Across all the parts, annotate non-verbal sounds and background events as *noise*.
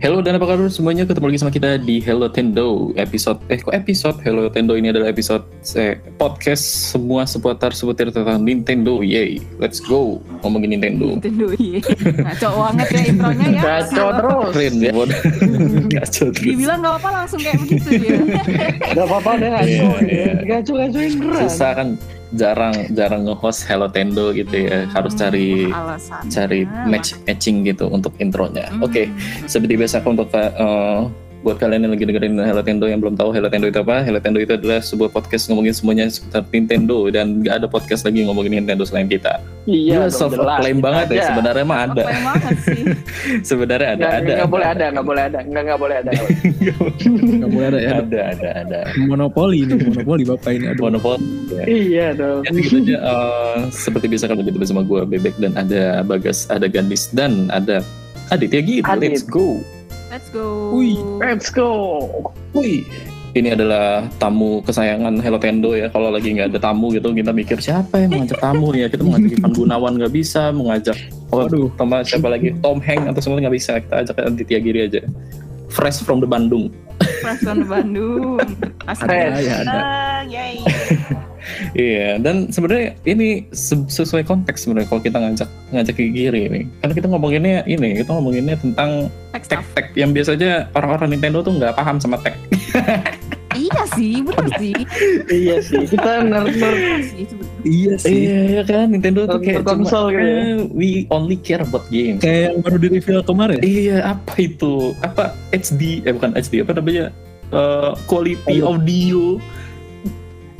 Halo dan apa kabar semuanya? Ketemu lagi sama kita di Hello Tendo episode eh kok episode? Hello Tendo ini adalah episode eh, podcast semua seputar seputar tentang Nintendo. Yay let's go. Ngomongin Nintendo. Nintendo iya ngaco banget ya intronya ya. Ngaco terus. keren ya. Kacau *laughs* terus. Dibilang gak apa langsung kayak begitu ya Gak apa-apa deh ngaco. Iya, iya. Ngaco-ngacoin beneran. susah kan jarang jarang nge-host Hello Tendo gitu ya. Harus cari alasan cari match matching gitu untuk intronya. Hmm. oke seperti biasa untuk uh, buat kalian yang lagi dengerin Hello Tendo yang belum tahu Hello Tendo itu apa Hello Tendo itu adalah sebuah podcast ngomongin semuanya seputar Nintendo dan gak ada podcast lagi ngomongin Nintendo selain kita Iya, Gila, self claim banget ya sebenarnya mah ada sih *laughs* sebenarnya ada Nggak, ada nggak boleh ada, nggak boleh ada, nggak nggak boleh ada. *laughs* Nggak boleh ada ya. ada ada ada Monopoli ini, *laughs* monopoli bapak ini. Aduh. monopoli ya. iya dong. Ya, gitu aja. Eh, seperti biasa kalau gitu bersama gue Bebek dan ada Bagas, ada Gandis dan ada Aditya gitu. Adit. Let's go. Let's go Wih, Let's go. Wih, ini adalah tamu kesayangan Hello Tendo ya. Kalau lagi nggak ada tamu gitu, kita mikir siapa yang mau ngajak tamu ya? Kita mau ngajak Ivan Gunawan nggak bisa, mau ngajak oh, Waduh. sama siapa lagi Tom Hanks atau semua nggak bisa. Kita ajak Aditya Giri aja. Fresh from the Bandung. Fresh from Bandung asik *laughs* ada ya ada. Yay Iya, dan sebenarnya ini se- sesuai konteks sebenarnya kalau kita ngajak ngajak ke Giri ini. Karena kita ngomonginnya ini, kita ngomonginnya tentang tech-tech yang biasanya orang-orang Nintendo tuh nggak paham sama tech. *laughs* iya sih bener sih Iya sih, kita nerd nerd. Iya sih. Iya, iya kan Nintendo tuh kayak konsol cuma, gitu ya. eh, we only care about games. Kayak yang baru di reveal kemarin. Iya, apa itu? Apa HD? Eh bukan HD, apa namanya? Eh, quality Audio.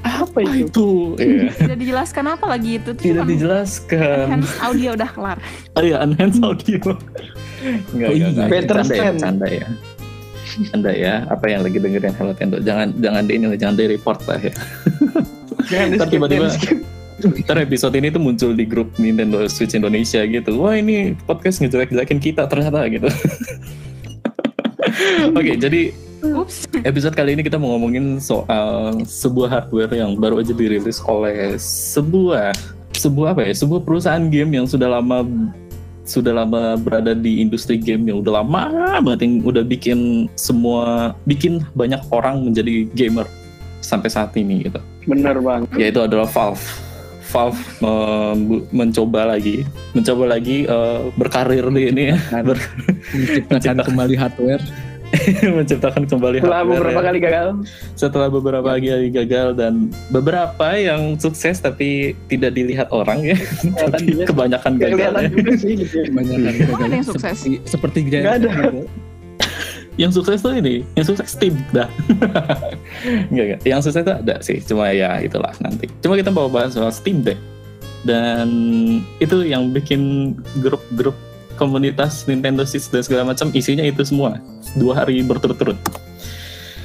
Apa Apa itu? itu? Iya. *laughs* tidak dijelaskan apa lagi itu tuh Tidak cuman dijelaskan. enhance audio udah kelar *laughs* Oh iya, enhance audio. Enggak, Oh iya, enggak, better Canda ya, canda ya. Canda ya, apa yang lagi dengerin Hello Tendo. Jangan jangan di ini, lah, jangan di report lah ya. *laughs* Jangan di skip, tiba-tiba-. Ntar episode ini tuh muncul di grup Nintendo Switch Indonesia gitu. Wah ini podcast ngejelek-jelekin kita ternyata gitu. Oke, jadi ups episode kali ini kita mau ngomongin soal sebuah hardware yang baru aja dirilis oleh sebuah sebuah apa ya? Sebuah perusahaan game yang sudah lama sudah lama berada di industri game yang udah lama banget yang udah bikin semua bikin banyak orang menjadi gamer sampai saat ini gitu Bener bang. yaitu adalah Valve. Valve mem- mencoba lagi, mencoba lagi eh, berkarir di ini ya, ber- Menciptakan. *laughs* kembali hardware. *laughs* menciptakan kembali Setelah hardware beberapa ya. kali gagal. Setelah beberapa kali gagal dan beberapa yang sukses tapi tidak dilihat orang ya, tapi dilihat. kebanyakan Gak gagal ya. juga sih gitu. ya. Kebanyakan Emang ada yang sukses? Seperti, seperti Nggak ada. Yang sukses tuh ini, yang sukses Steam dah. *laughs* Enggak enggak, yang sukses tuh ada sih, cuma ya itulah nanti. Cuma kita mau bahas soal Steam Deck dan itu yang bikin grup-grup komunitas Nintendo Switch dan segala macam isinya itu semua dua hari berturut-turut.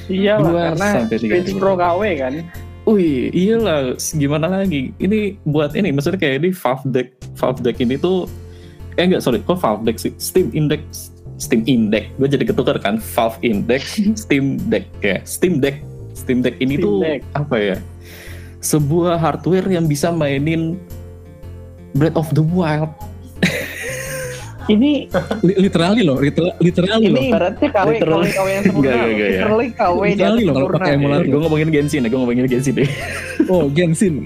Iya karena sampai tiga Switch. Pro KW kan. Wih, iyalah, gimana lagi? Ini buat ini, maksudnya kayak di Valve Deck, Valve Deck ini tuh, eh enggak, sorry, kok Valve Deck sih? Steam Index, Steam Index, gue jadi ketukar kan, Valve Index, *laughs* Steam Deck, ya, Steam Deck, Steam Deck ini Steam tuh Deck. apa ya? Sebuah hardware yang bisa mainin Breath of the Wild. Ini Li- Literally loh, liter- literally loh. ini ibaratnya KW KW Literally. KW yang sempurna. Ya. Literally KW Literally loh kalau pakai emulator. Gue ngomongin Genshin ya, gue ngomongin Genshin deh. *laughs* Oh, Genshin.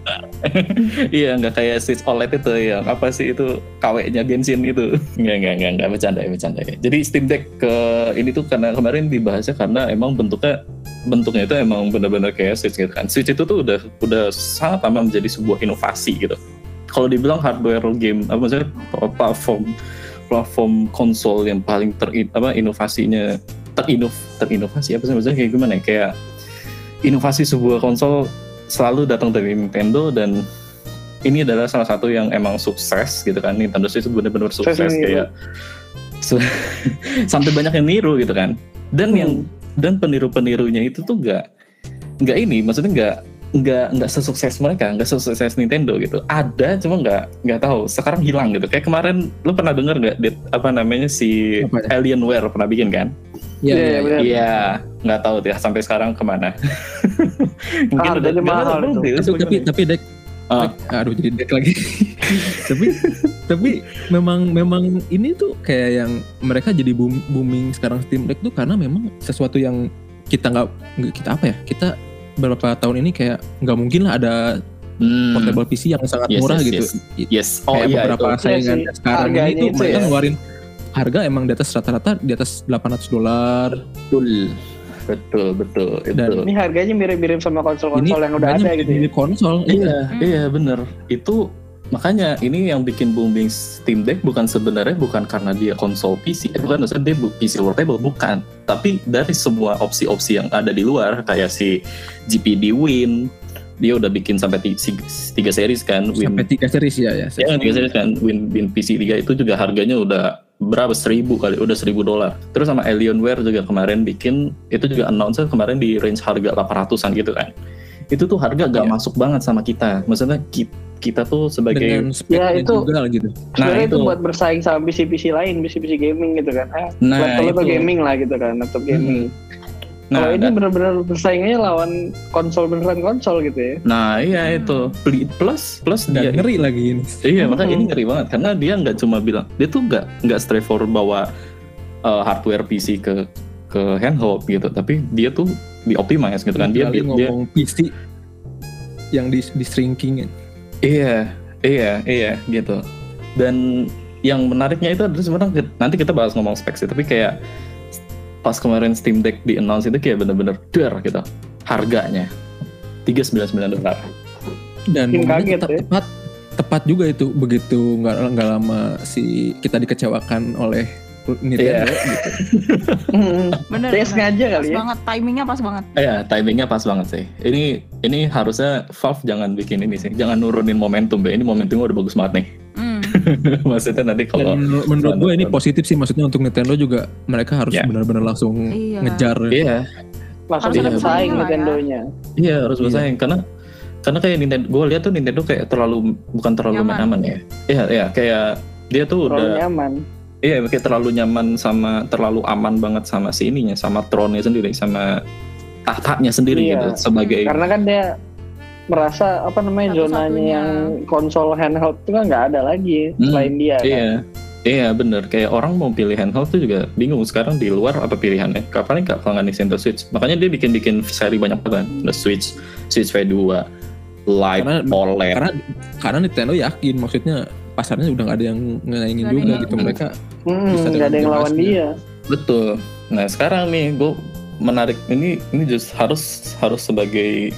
*laughs* iya, nggak kayak Switch OLED itu yang apa sih itu KW-nya Genshin itu. *laughs* Nggak, nggak, nggak, nggak bercanda ya, bercanda ya. Jadi Steam Deck ke ini tuh karena kemarin dibahasnya karena emang bentuknya bentuknya itu emang benar-benar kayak Switch gitu kan. Switch itu tuh udah udah sangat lama menjadi sebuah inovasi gitu. Kalau dibilang hardware game, apa maksudnya platform platform konsol yang paling ter apa inovasinya terinov terinovasi apa sih maksudnya? Kayak gimana ya? Kayak inovasi sebuah konsol selalu datang dari Nintendo dan ini adalah salah satu yang emang sukses gitu kan. Nintendo Switch benar-benar sukses kayak *laughs* sampai banyak yang niru gitu kan. Dan yang dan peniru-penirunya itu tuh nggak nggak ini maksudnya nggak nggak nggak sesukses mereka nggak sesukses Nintendo gitu ada cuma nggak nggak tahu sekarang hilang gitu kayak kemarin lu pernah denger nggak Dit, apa namanya si Apa ya? Alienware pernah bikin kan Iya, Iya, iya, iya, benar. Iya, nggak tahu ya sampai sekarang ke mana. *laughs* Mungkin Ah, udah mahal tahu itu. Tapi, tapi, tapi deck, Ah. aduh jadi deck lagi. *laughs* tapi Tapi memang memang ini tuh kayak yang mereka jadi boom- booming sekarang Steam Deck tuh karena memang sesuatu yang kita nggak nggak- kita apa ya? Kita beberapa tahun ini kayak nggak mungkin lah ada Hmm. portable PC yang sangat Yes, murah yes, gitu. yes. Yes. Oh kayak iya beberapa itu. saingan Iya sih, sekarang ini tuh itu mereka ya. ngeluarin harga emang di atas rata-rata di atas 800 dolar. Betul. Betul, betul. Dan. Ini harganya mirip-mirip sama Ini konsol-konsol yang udah ada gitu ya. mirip konsol. Iya, Hmm. iya bener. Itu makanya ini yang bikin booming Steam Deck bukan sebenarnya bukan karena dia konsol PC, eh, bukan maksudnya dia PC portable bukan, tapi dari semua opsi-opsi yang ada di luar kayak si GPD Win, dia udah bikin sampai tiga series kan, Win Sampai tiga series ya ya. Ya, tiga series kan Win, Win PC 3 itu juga harganya udah berapa? Seribu kali udah seribu dolar. Terus sama Alienware juga kemarin bikin itu juga announce kemarin di range harga 800an gitu kan itu tuh harga gak Iya. masuk banget sama kita maksudnya ki- kita tuh sebagai dengan Ya, itu- juga gitu. Sebenarnya itu itu. buat bersaing sama PC-PC lain, PC-PC gaming gitu kan. Ah, nah laptop itu gaming lah gitu kan, laptop gaming. nah, Kalau ini nah, benar-benar bersaingnya lawan konsol beneran konsol gitu ya. nah, iya itu Beli- plus plus Dan dia ngeri lagi ini. Iya makanya Mhm. ini ngeri banget karena dia nggak cuma bilang dia tuh nggak nggak straightforward bawa uh, hardware PC ke ke handheld gitu tapi dia tuh dioptimize gitu kan dia dia ngomong PC yang di, di shrinking Iya, iya, iya gitu. Dan yang menariknya itu adalah sebenarnya nanti kita bahas ngomong spek sih, tapi kayak pas kemarin Steam Deck di announce itu kayak bener-bener dar gitu harganya 399 dolar. dan kaget tepat, ya. tepat tepat juga itu begitu nggak nggak lama si kita dikecewakan oleh Nintendo gitu. *laughs* Bener. Bener. sengaja Pas kali ya. banget, timingnya pas banget. Iya, timingnya pas banget sih. Ini ini harusnya Valve jangan bikin ini sih, jangan nurunin momentum be. Ini momentumnya udah bagus banget nih. Hmm. *laughs* Maksudnya nanti kalau menur- menurut gue ini positif sih maksudnya untuk Nintendo juga mereka harus Ya. benar-benar langsung Iya. ngejar. iya, Langsung Harus bisa ada bersaing ya. Nintendo-nya. iya harus Iya. bersaing karena karena kayak Nintendo, gue lihat tuh Nintendo kayak terlalu bukan terlalu Nyaman. nyaman ya. Iya, iya kayak dia tuh Terlalu udah nyaman. Iya, kayak terlalu nyaman sama terlalu aman banget sama si ininya, sama tronnya sendiri, sama tahtanya sendiri Iya. gitu sebagai Karena kan dia merasa apa namanya zonanya Satu-satunya. yang konsol handheld itu kan nggak ada lagi Hmm, selain dia. kan. iya. Iya bener, kayak orang mau pilih handheld tuh juga bingung sekarang di luar apa pilihannya. Kapan nggak kalau nggak Nintendo Switch? Makanya dia bikin-bikin seri banyak banget kan. The Switch, Switch V2, Lite, Karena- OLED. Karena karena Nintendo yakin maksudnya pasarnya udah nggak ada yang ngenaingin juga gitu mereka. Hmm, Bisa nggak ada yang lawan dia. Betul. Nah sekarang nih gue menarik ini ini just harus harus sebagai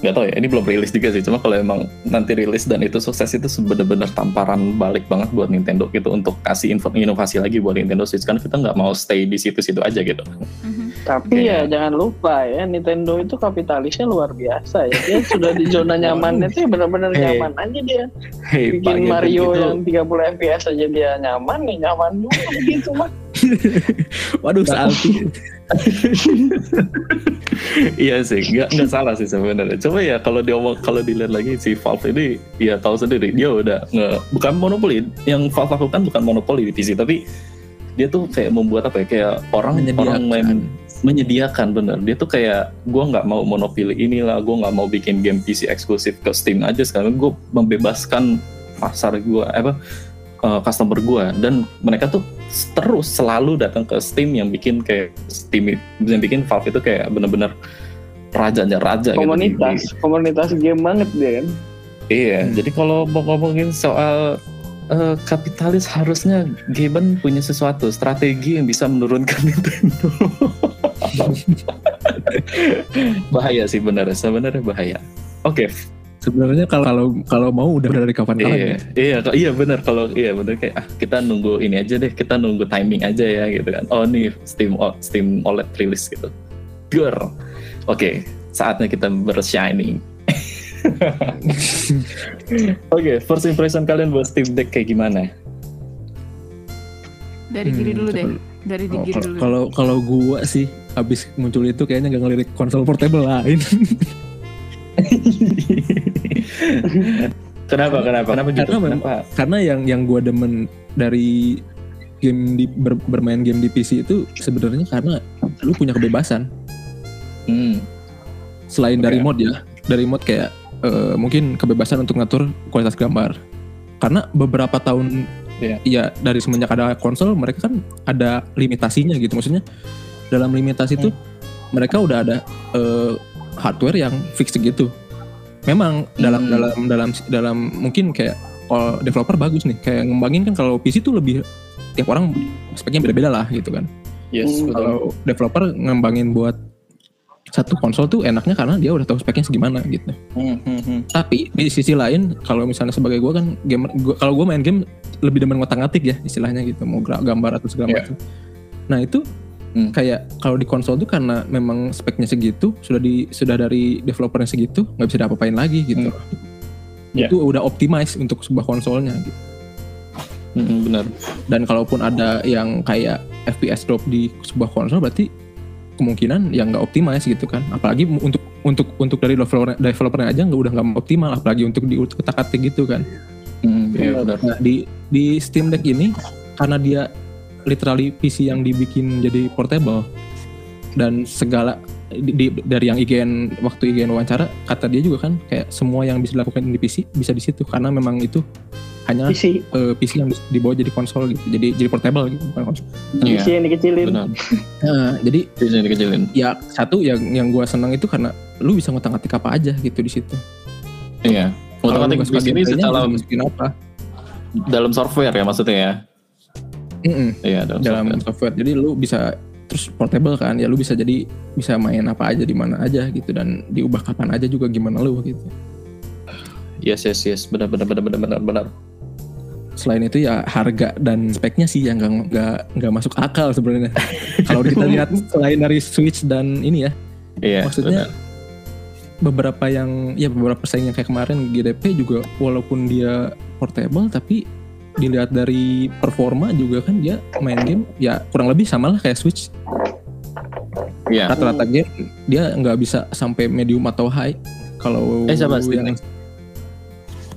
nggak tahu ya ini belum rilis juga sih cuma kalau emang nanti rilis dan itu sukses itu bener-bener tamparan balik banget buat Nintendo gitu untuk kasih info inovasi lagi buat Nintendo Switch kan kita nggak mau stay di situ-situ aja gitu Mhm. Tapi Iya. ya jangan lupa ya Nintendo itu kapitalisnya luar biasa ya. Dia sudah di zona *laughs* nyamannya tuh ya benar-benar Hey. nyaman aja dia. Hey, Bikin Pak Mario itu- yang 30 FPS aja dia nyaman ya nyaman juga begitu mah. *laughs* Waduh salty. *laughs* iya sih nggak nggak salah sih sebenarnya. Coba ya kalau diomong kalau dilihat lagi si Valve ini ya tahu sendiri dia udah nge, bukan monopoli. Yang Valve lakukan bukan monopoli di PC tapi dia tuh kayak membuat apa ya kayak orang orang main Menyediakan. bener. Dia tuh kayak gua nggak mau monopoli inilah gua nggak mau bikin game PC eksklusif ke Steam aja sekarang gue membebaskan pasar gua apa eh, customer gua dan mereka tuh terus selalu datang ke Steam yang bikin kayak Steam yang bikin Valve itu kayak bener-bener rajanya raja gitu Komunitas, komunitas game banget dia kan. Iya, Hmm. jadi kalau mau ngomongin soal eh, kapitalis harusnya Gaben punya sesuatu strategi yang bisa menurunkan *laughs* Nintendo. *laughs* bahaya sih benar, sebenarnya bahaya. Oke, Sebenarnya kalau kalau kalau mau udah dari kapan-kapan iya, ya. iya, iya benar kalau iya benar kayak ah, kita nunggu ini aja deh, kita nunggu timing aja ya gitu kan. Oh nih Steam Steam OLED rilis gitu. Girl. Oke, saatnya kita bershining. *laughs* Oke, first impression kalian buat Steam Deck kayak gimana? Dari Giri Hmm, dulu deh. Dari di Oh, kal- dulu. Kalau kalau gua sih abis muncul itu kayaknya gak ngelirik konsol portable lain. *laughs* *laughs* kenapa, kenapa, kenapa gitu? Karena Kenapa? Karena yang yang gua demen dari game di ber- bermain game di PC itu sebenarnya karena lu punya kebebasan Hmm, selain dari Oke. mod ya. Dari mod kayak eh, mungkin kebebasan untuk ngatur kualitas gambar. karena beberapa tahun Iya. ya dari semenjak ada konsol mereka kan ada limitasinya gitu maksudnya dalam limitasi itu mereka udah ada eh, hardware yang fix gitu memang dalam Hmm. dalam dalam dalam mungkin kayak kalau developer bagus nih kayak ngembangin kan kalau PC tuh lebih tiap orang speknya beda-beda lah gitu kan Yes, Hmm, betul. kalau developer ngembangin buat satu konsol tuh enaknya karena dia udah tahu speknya segimana gitu Hmm, hmm, hmm. tapi di sisi lain kalau misalnya sebagai gue kan gamer gua, kalau gue main game lebih demen ngotak-ngatik ya istilahnya gitu mau gambar atau segala Iya. macam nah itu Hmm. kayak kalau di konsol tuh karena memang speknya segitu sudah di sudah dari developernya segitu nggak bisa diapa-apain lagi gitu Iya. itu udah optimize untuk sebuah konsolnya gitu Hmm, hmm, benar. dan kalaupun ada yang kayak FPS drop di sebuah konsol berarti kemungkinan yang nggak optimize gitu kan apalagi untuk untuk untuk dari developer developernya aja nggak udah nggak optimal apalagi untuk di otak atik gitu kan Hmm, iya, benar. nah di di Steam Deck ini karena dia literally PC yang dibikin jadi portable dan segala di, di- dari yang IGN waktu IGN wawancara kata dia juga kan kayak semua yang bisa dilakukan di PC bisa di situ karena memang itu hanya PC, eh, PC yang dibawa jadi konsol gitu jadi jadi portable gitu bukan konsol Iya, PC yang dikecilin. benar. Nah, *laughs* jadi Bisa dikecilin. ya satu yang yang gue senang itu karena lu bisa ngotak-ngatik apa aja gitu di situ. Iya. Otomatis nggak di sini secara apa? dalam software ya maksudnya ya. Mm-mm, Iya, dalam, dalam software. software. Jadi lu bisa terus portable kan ya lu bisa jadi bisa main apa aja di mana aja gitu dan diubah kapan aja juga gimana lu gitu. Yes, yes, yes. Benar, benar, benar, benar, benar, benar. Selain itu ya harga dan speknya sih yang nggak nggak nggak masuk akal sebenarnya. *laughs* Kalau kita lihat selain dari Switch dan ini ya Iya. Maksudnya, benar. beberapa yang ya beberapa pesaing yang kayak kemarin GDP juga walaupun dia portable tapi dilihat dari performa juga kan dia main game ya kurang lebih sama lah kayak Switch Iya. rata-rata game dia nggak bisa sampai medium atau high kalau Eh, siapa Steam yang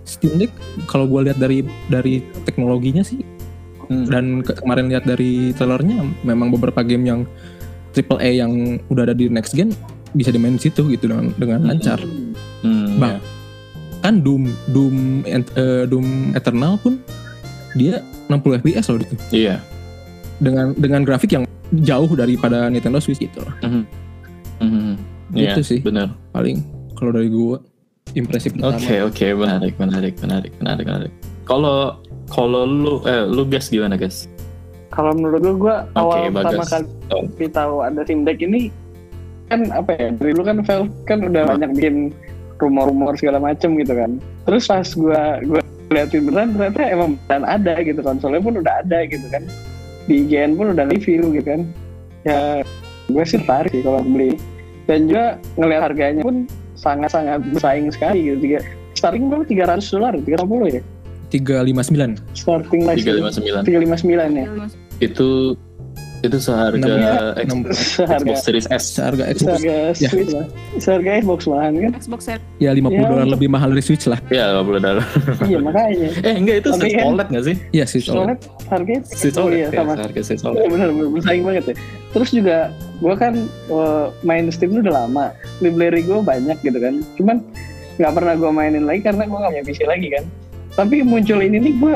Steam Deck kalau gue lihat dari dari teknologinya sih Hmm. dan ke- kemarin lihat dari trailernya memang beberapa game yang triple A yang udah ada di next gen bisa dimain di situ gitu dengan dengan Hmm. lancar Hmm, Bang. kan Doom Doom eh, Doom Eternal pun dia 60 fps loh itu Iya. dengan dengan grafik yang jauh daripada Nintendo Switch gitu loh. Mhm. Mhm. Iya, Gitu sih. benar. paling kalau dari gua impresi pertama Oke, oke, menarik, menarik, menarik, menarik, menarik. Kalau kalau lu eh lu guys gimana, guys? Kalau menurut gue, gue awal pertama bagus. kali tahu ada Steam Deck ini kan apa ya dari dulu kan Valve kan udah banyak bikin rumor-rumor segala macem gitu kan. Terus pas gue gue liatin beneran ternyata emang beneran ada gitu konsolnya pun udah ada gitu kan. Di IGN pun udah review gitu kan. Ya gue sih tertarik sih kalau beli. Dan juga ngelihat harganya pun sangat-sangat bersaing sekali gitu. Tiga, starting berapa? 300 dolar, 350 ya? 359 Starting price 359. 359 ya. Itu itu seharga Enam- X- enam- Seharga Xbox Series S. seharga Xbox seharga Ya. Switch lah. Seharga Xbox malahan kan? Xbox Series ya 50 Ya, dolar untuk- lebih mahal dari Switch lah Ya, 50 dolar. iya makanya. *laughs* Eh, enggak itu Switch kan- OLED nggak sih? iya Switch OLED harganya Switch oh OLED iya ya, sama. harga Switch Iya OLED. benar benar bersaing banget ya. Terus juga gue kan eh, main Steam itu udah lama. Library gue banyak gitu kan. Cuman nggak pernah gue mainin lagi karena gue nggak punya PC lagi kan. Tapi muncul ini nih gue,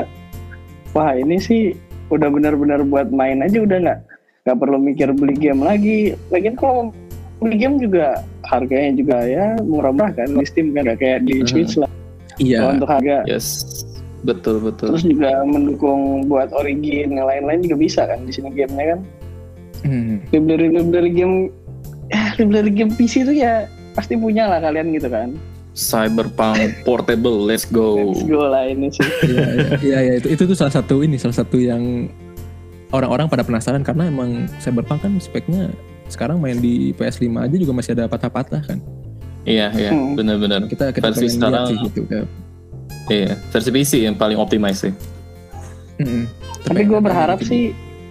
wah ini sih udah benar-benar buat main aja udah nggak nggak perlu mikir beli game lagi. Lagian kalau beli game juga harganya juga ya murah-murah kan di Steam kan kayak di. Switch lah. iya Kalau untuk harga Yes. Betul, betul. terus juga mendukung buat origin yang lain-lain juga bisa kan di sini gamenya kan Hmm. library library game ya library game PC itu ya pasti punya lah kalian gitu kan Cyberpunk *laughs* Portable, let's go. let's go lah ini sih Iya, iya, iya, iya, itu itu tuh salah satu ini salah satu yang orang-orang pada penasaran karena emang Cyberpunk kan speknya sekarang main di PS5 aja juga masih ada patah-patah kan. Iya, iya, Hmm. benar-benar. Kita kita Versi sekarang- sih gitu. Ya. Iya, versi PC yang paling optimize sih. Mm-mm. tapi gue berharap pengen- sih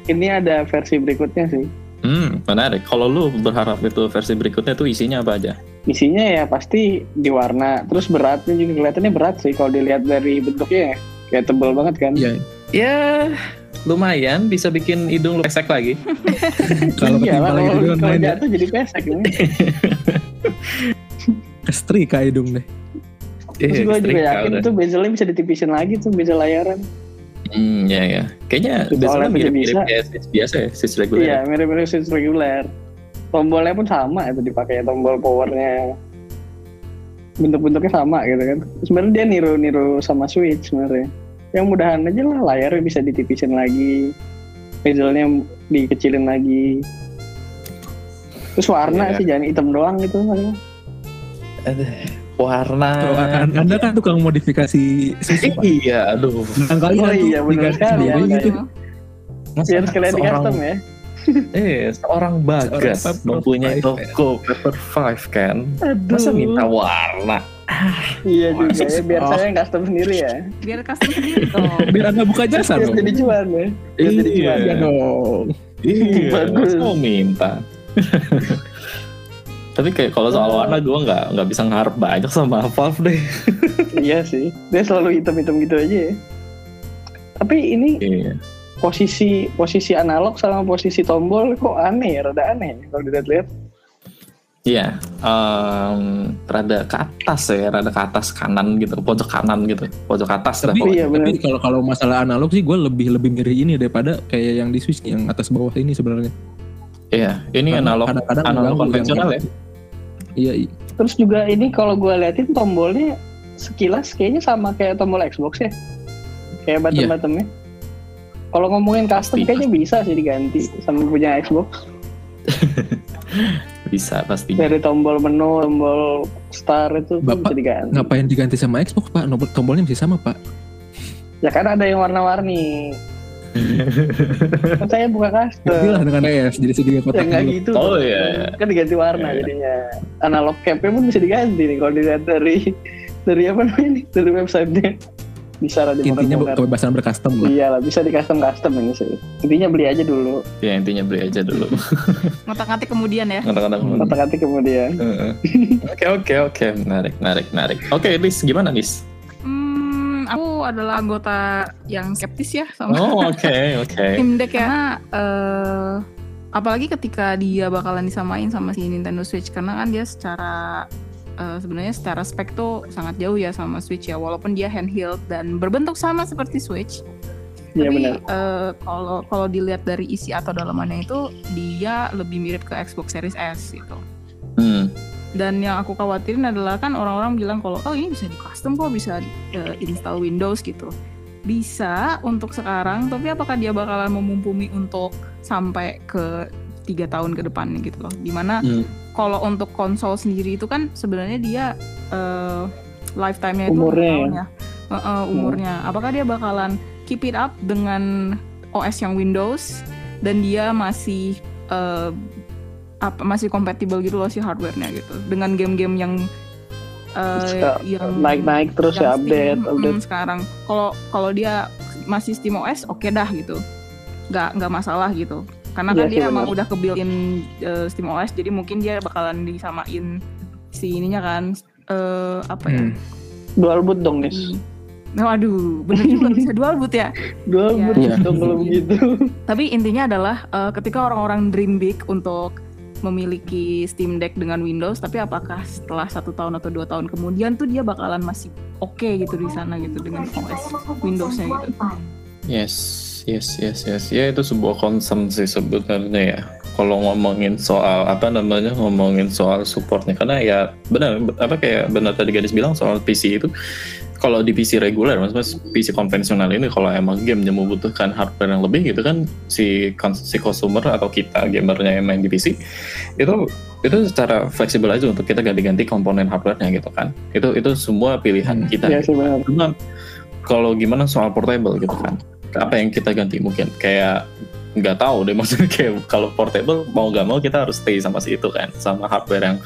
ini ada versi berikutnya sih Hmm, menarik. Kalau lu berharap itu versi berikutnya tuh isinya apa aja? isinya ya pasti di warna terus beratnya juga kelihatannya berat sih kalau dilihat dari bentuknya ya. kayak tebel banget kan Iya, Ya, lumayan bisa bikin hidung lu pesek lagi. *laughs* kalau iya ketimpa lah lagi kalau main jatuh jadi pesek ini *laughs* kestrika hidung deh. Terus Iya, gue juga yakin udah. tuh bezelnya bisa ditipisin lagi tuh bezel layaran. Hmm, ya ya. Kayaknya aja mirip-mirip bisa. kayak Switch biasa ya, Switch reguler. Iya, mirip-mirip switch reguler. Tombolnya pun sama itu dipakai tombol powernya. Bentuk-bentuknya sama gitu kan. Sebenarnya dia niru-niru sama switch sebenarnya. Yang mudahan aja lah layarnya bisa ditipisin lagi. Bezelnya dikecilin lagi. Terus warna Iya. sih jangan hitam doang gitu makanya. Aduh, warna. Kan- anda kan tukang modifikasi Pak. Iya, aduh. Barangkali Oh anda iya, benar sekali, ya, gitu. ya. Masa Biar sekalian di seorang- custom ya. Eh, seorang bagas Seorang mempunyai Five, toko Pepper Five kan. Aduh. Masa minta warna? Iya juga ya, biar Oh. saya yang custom sendiri ya. Biar custom sendiri dong. Biar anda buka jasa Biar dong. jadi cuan ya. Biar jadi cuan. Iya dong. Iya, Bagus. mau minta. *laughs* Tapi kayak kalau soal Oh. warna gue nggak nggak bisa ngarep banyak sama Valve deh. *laughs* Iya sih, dia selalu hitam-hitam gitu aja ya. Tapi ini Iya. posisi posisi analog sama posisi tombol kok aneh ya, rada aneh kalau dilihat-lihat. Iya, em, rada ke atas ya, rada ke atas kanan gitu, pojok kanan gitu, pojok atas. Tapi. Iya, tapi kalau kalau masalah analog sih gue lebih lebih mirip ini daripada kayak yang di Switch yang atas bawah ini sebenarnya. Iya, ini Karena analog kadang-kadang analog mengganggu konvensional ya. yang- Iya, iya. Terus juga ini kalau gue liatin tombolnya sekilas kayaknya sama kayak tombol Xbox ya. Kayak button-buttonnya. Kalau ngomongin custom Pasti, kayaknya bisa sih diganti sama punya Xbox. *laughs* Bisa pasti. Dari tombol menu, tombol star itu Bapak bisa diganti. Ngapain diganti sama Xbox Pak? Nomor tombolnya masih sama Pak. Ya kan ada yang warna-warni. *laughs* kan saya buka custom. Gantilah dengan PS jadi segini Ya kotak nggak dulu. gitu. Oh, dong. iya. Kan diganti warna Iya, iya. jadinya. Analog capnya pun bisa diganti nih kalau dilihat dari dari apa namanya nih dari websitenya. Bisa lah Intinya dibongkar-bongkar. kebebasan bercustom lah. Iya lah bisa di custom custom ini sih. Intinya beli aja dulu. Ya intinya beli aja dulu. *laughs* Ngotak-ngatik kemudian ya. Kadang-kadang. Hmm. Otak-atik kemudian. Heeh. Oke oke oke, menarik menarik menarik. Oke, Lis gimana Lis? Hmm, aku adalah anggota yang skeptis ya sama Oh oke oke. *laughs* Steam Deck ya. eh, apalagi ketika dia bakalan disamain sama si Nintendo Switch karena kan dia secara eh, sebenarnya secara spek tuh sangat jauh ya sama Switch ya walaupun dia handheld dan berbentuk sama seperti Switch. Iya Tapi benar. eh, kalau kalau dilihat dari isi atau dalamannya itu dia lebih mirip ke Xbox Series S gitu. Hmm. Dan yang aku khawatirin adalah kan orang-orang bilang kalau oh ini bisa di custom kok bisa eh, install Windows gitu. Bisa untuk sekarang, tapi apakah dia bakalan memumpuni untuk sampai ke tiga tahun ke depannya gitu loh. Di mana Hmm. Kalau untuk konsol sendiri itu kan sebenarnya dia eh, lifetime-nya itu Umurnya tahun ya? ya. Eh, eh, umurnya. Apakah dia bakalan keep it up dengan OS yang Windows dan dia masih eh, apa masih kompatibel gitu loh si hardware-nya gitu dengan game-game yang Suka yang Naik-naik terus ya yang update, Steam, update. mm, sekarang kalau kalau dia masih Steam OS oke dah gitu nggak nggak masalah gitu karena Iya kan dia emang udah ke built in uh, Steam OS jadi mungkin dia bakalan disamain si ininya kan eh apa ya Hmm. Dual boot dong, Nis. Hmm. Nah, waduh, bener juga *laughs* bisa dual boot ya. Dual Iya. boot Iya. dong kalau *laughs* begitu. Tapi intinya adalah eh, ketika orang-orang dream big untuk memiliki Steam Deck dengan Windows, tapi apakah setelah satu tahun atau dua tahun kemudian tuh dia bakalan masih oke gitu di sana gitu dengan OS Windowsnya gitu. Yes, yes, yes, yes. Ya itu sebuah concern sih sebenarnya ya. Kalau ngomongin soal apa namanya ngomongin soal supportnya karena ya benar apa kayak benar tadi gadis bilang soal PC itu kalau di PC reguler maksudnya PC konvensional ini kalau emang gamenya membutuhkan hardware yang lebih gitu kan si si consumer atau kita gamernya yang main di PC itu itu secara fleksibel aja untuk kita ganti-ganti komponen hardwarenya gitu kan itu itu semua pilihan Hmm. kita Iya sih benar. Cuma kalau gimana soal portable gitu kan apa yang kita ganti mungkin kayak nggak tahu deh *laughs* maksudnya kayak kalau portable mau nggak mau kita harus stay sama si itu kan sama hardware yang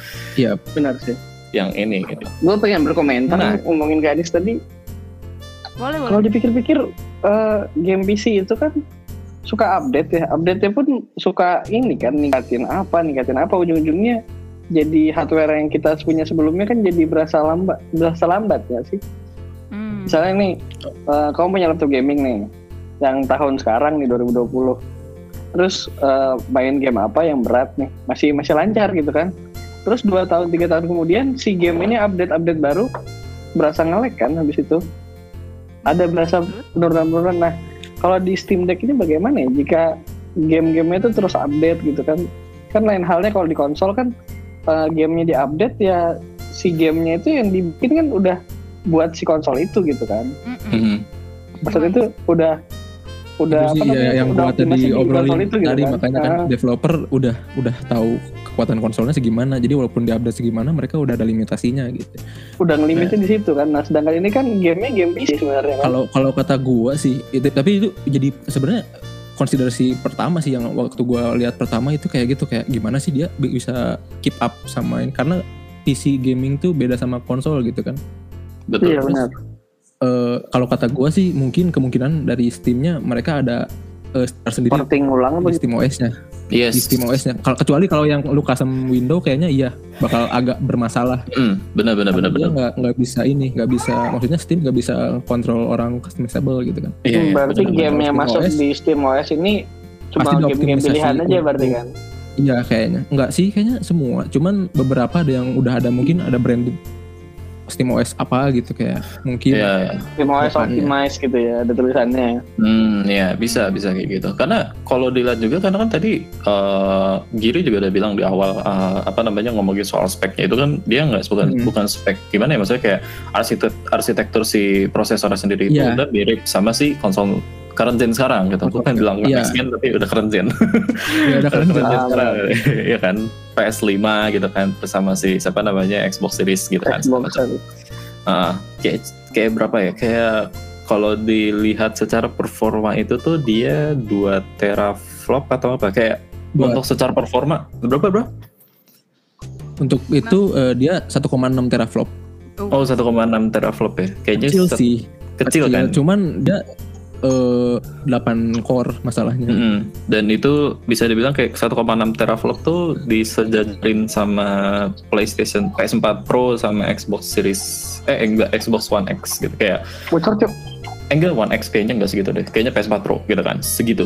Benar sih. yang ini gitu Gue pengen berkomentar Nah. ngomongin gadis tadi. Boleh, boleh. Kalau dipikir-pikir eh, game PC itu kan suka update ya. Update-nya pun suka ini kan ningkatin apa, ningkatin apa ujung-ujungnya jadi hardware yang kita punya sebelumnya kan jadi berasa lambat, berasa lambat ya sih. Hmm. Misalnya nih, eh, kamu punya laptop gaming nih, yang tahun sekarang nih 2020. Terus eh, main game apa yang berat nih, masih masih lancar gitu kan. Terus dua tahun tiga tahun kemudian si game ini update update baru berasa ngelek kan habis itu ada berasa penurunan-penurunan nah kalau di Steam Deck ini bagaimana ya jika game-gamenya itu terus update gitu kan kan lain halnya kalau di konsol kan uh, gamenya diupdate ya si gamenya itu yang dibikin kan udah buat si konsol itu gitu kan Mm-mm. Mhm. maksudnya itu udah udah itu sih apa namanya, ya, yang udah gua tadi di obrolin itu gitu tadi kan. makanya kan Ah, developer udah udah tahu kekuatan konsolnya segimana. Jadi walaupun diupdate segimana mereka udah ada limitasinya gitu. Udah ngelimitin di situ kan. Nah sedangkan ini kan gamenya game PC sebenarnya kan. Kalau kalau kata gua sih itu, tapi itu jadi sebenarnya konsiderasi pertama sih yang waktu gua lihat pertama itu kayak gitu. Kayak gimana sih dia bi- bisa keep up sama ini? Karena PC gaming tuh beda sama konsol gitu kan? Betul. Iya benar Eh, kalau kata gua sih mungkin kemungkinan dari Steamnya mereka ada eh, start sendiri porting ulang apa di gitu? Steam OS-nya yes di Steam OS-nya kalau kecuali kalau yang lu custom window kayaknya iya. Bakal agak bermasalah. Hmm, benar benar benar benar. nggak nggak bisa ini nggak bisa maksudnya Steam nggak bisa kontrol orang customizable gitu kan. Iya, iya, berarti benar, game yang masuk OS. di Steam OS ini cuma game-game pilihan aja berarti kan? Iya kayaknya. Nggak sih kayaknya semua. Cuman beberapa ada yang udah ada mungkin ada branded Steam OS apa gitu kayak mungkin Iya, iya. Steam OS Depannya. optimize gitu ya ada tulisannya Hmm, ya bisa bisa kayak gitu. Karena kalau dilihat juga karena kan tadi eh, Giri juga udah bilang di awal eh, apa namanya ngomongin soal speknya itu kan dia nggak bukan Hmm. bukan spek gimana ya maksudnya kayak arsitek arsitektur si prosesornya sendiri itu Iya. udah mirip sama si konsol current gen sekarang gitu. Gue kan bilang Iya. next gen tapi udah current gen. ya udah current gen Ah, sekarang ya kan PS5 gitu kan bersama si siapa namanya Xbox Series gitu kan. Xbox macam. Ah, kayak kayak berapa ya? Kayak kalau dilihat secara performa itu tuh dia 2 teraflop atau apa? Kayak Buat- untuk secara performa berapa bro? untuk itu eh, dia 1,6 teraflop Oh 1,6 teraflop ya? Kayaknya kecil sih kecil, kan? cuman dia eh 8 core masalahnya. Mm-mm. Dan itu bisa dibilang kayak 1,6 teraflop tuh disejajarin sama PlayStation PS4 Pro sama Xbox Series eh enggak Xbox One X gitu kayak bocor Eh, enggak One X kayaknya enggak segitu deh. Kayaknya PS4 Pro gitu kan segitu.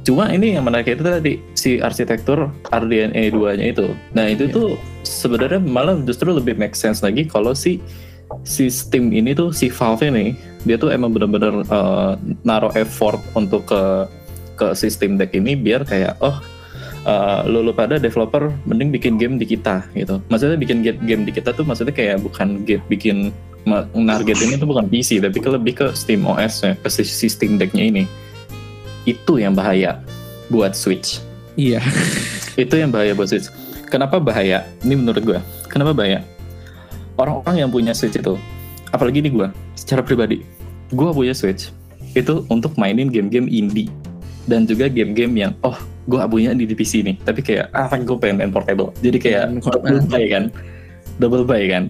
Cuma ini yang menarik itu tadi si arsitektur RDNA 2 nya itu. Nah itu Iya. tuh sebenarnya malah justru lebih make sense lagi kalau si si Steam ini tuh si Valve ini dia tuh emang bener-bener uh, naruh effort untuk ke ke si Steam Deck ini biar kayak oh uh, lu, pada developer mending bikin game di kita gitu. Maksudnya bikin game di kita tuh maksudnya kayak bukan game bikin nargetin itu bukan PC tapi ke lebih ke Steam OS ya ke si si Steam Deck-nya ini. Itu yang bahaya buat Switch. Iya. Itu yang bahaya buat Switch. Kenapa bahaya? Ini menurut gue kenapa bahaya orang-orang yang punya Switch itu apalagi ini gue secara pribadi gue punya Switch itu untuk mainin game-game indie dan juga game-game yang oh gue punya di PC nih tapi kayak ah gue pengen main portable. Jadi kayak Hmm, double buy kan double buy kan.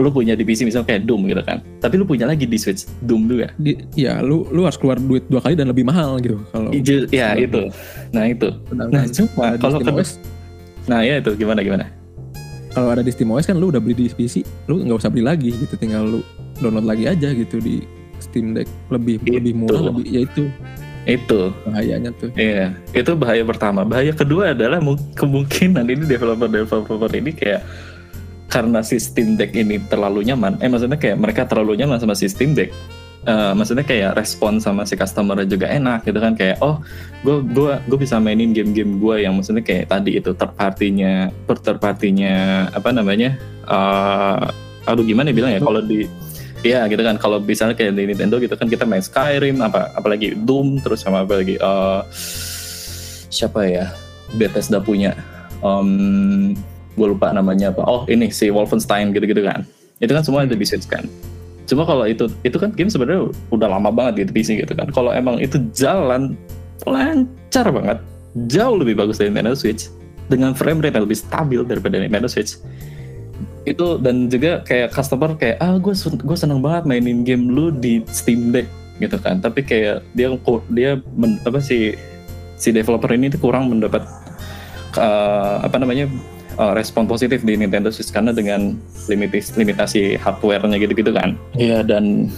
Lu punya di PC misalnya kayak Doom gitu kan tapi lu punya lagi di Switch Doom juga. Di, ya lu lu harus keluar duit dua kali dan lebih mahal gitu kalau ya itu. Nah itu. Sedangkan nah cuma di kalau ke- nah ya itu gimana gimana kalau ada di Steam OS kan lu udah beli di PC lu nggak usah beli lagi gitu tinggal lu download lagi aja gitu di Steam Deck lebih Itu. lebih murah lebih ya itu itu bahayanya tuh Iya, itu bahaya pertama. Bahaya kedua adalah mu- kemungkinan ini developer-developer ini kayak karena si Steam Deck ini terlalu nyaman. Eh maksudnya kayak mereka terlalu nyaman sama si Steam Deck. Eh, maksudnya kayak respon sama si customer juga enak gitu kan. Kayak oh gue gua gue bisa mainin game-game gue yang maksudnya kayak tadi itu third party-nya per third party-nya apa namanya eh aduh gimana ya bilang ya kalau di Iya gitu kan. Kalau misalnya kayak di Nintendo gitu kan kita main Skyrim apa apalagi Doom terus sama apa lagi eh, siapa ya Bethesda punya um, gue lupa namanya apa. Oh ini si Wolfenstein gitu-gitu kan. Itu kan semua ada di Switch kan cuma kalau itu itu kan game sebenarnya udah lama banget gitu PC gitu kan. Kalau emang itu jalan lancar banget. Jauh lebih bagus dari Nintendo Switch. Dengan frame rate yang lebih stabil daripada Nintendo Switch. Itu dan juga kayak customer kayak ah gue gue seneng banget mainin game lu di Steam Deck gitu kan. Tapi kayak dia dia men, apa sih si developer ini tuh kurang mendapat eh, apa namanya eh, respon positif di Nintendo Switch karena dengan limitasi limitasi hardware-nya gitu-gitu kan iya dan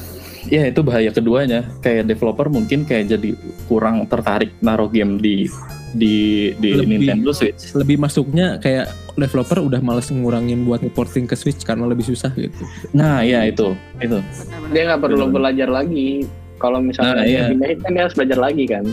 ya itu bahaya keduanya kayak developer mungkin kayak jadi kurang tertarik naruh game di di di Lebih- Nintendo Switch. lebih masuknya kayak developer udah males ngurangin buat porting ke Switch karena lebih susah gitu. Nah, ya itu, itu. Dia nggak perlu Bener. belajar lagi. Kalau misalnya Nah, iya. kan dia harus belajar lagi kan.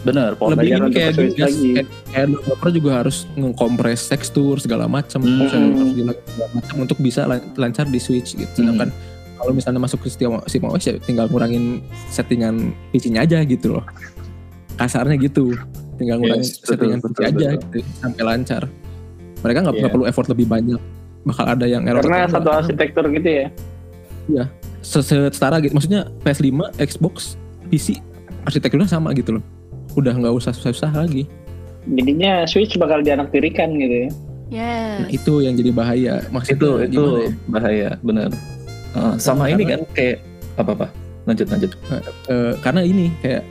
Benar, Pol. lebih ini kayak, kayak, developer juga harus ngekompres tekstur segala macam Hmm. harus segala macam untuk bisa lan- lancar di Switch gitu. Sedangkan kalau misalnya masuk ke Steam SteamOS ya tinggal ngurangin settingan PC-nya aja gitu loh. Kasarnya gitu. Tinggal ngurangin Yes, betul, settingan betul, PC aja betul. gitu sampai lancar. Mereka nggak Iya. nggak perlu effort lebih banyak. Bakal ada yang error Karena satu arsitektur gitu ya. Se- setara gitu. Maksudnya PS5, Xbox, PC arsitekturnya sama gitu loh. Udah nggak usah susah-susah lagi. Jadinya Switch bakal dianaktirikan gitu ya. Yes. Nah, itu yang jadi bahaya. Maksudnya itu itu ya? bahaya, benar. Uh, sama Karena- ini kan kayak apa apa? Lanjut lanjut. Eh, karena ini kayak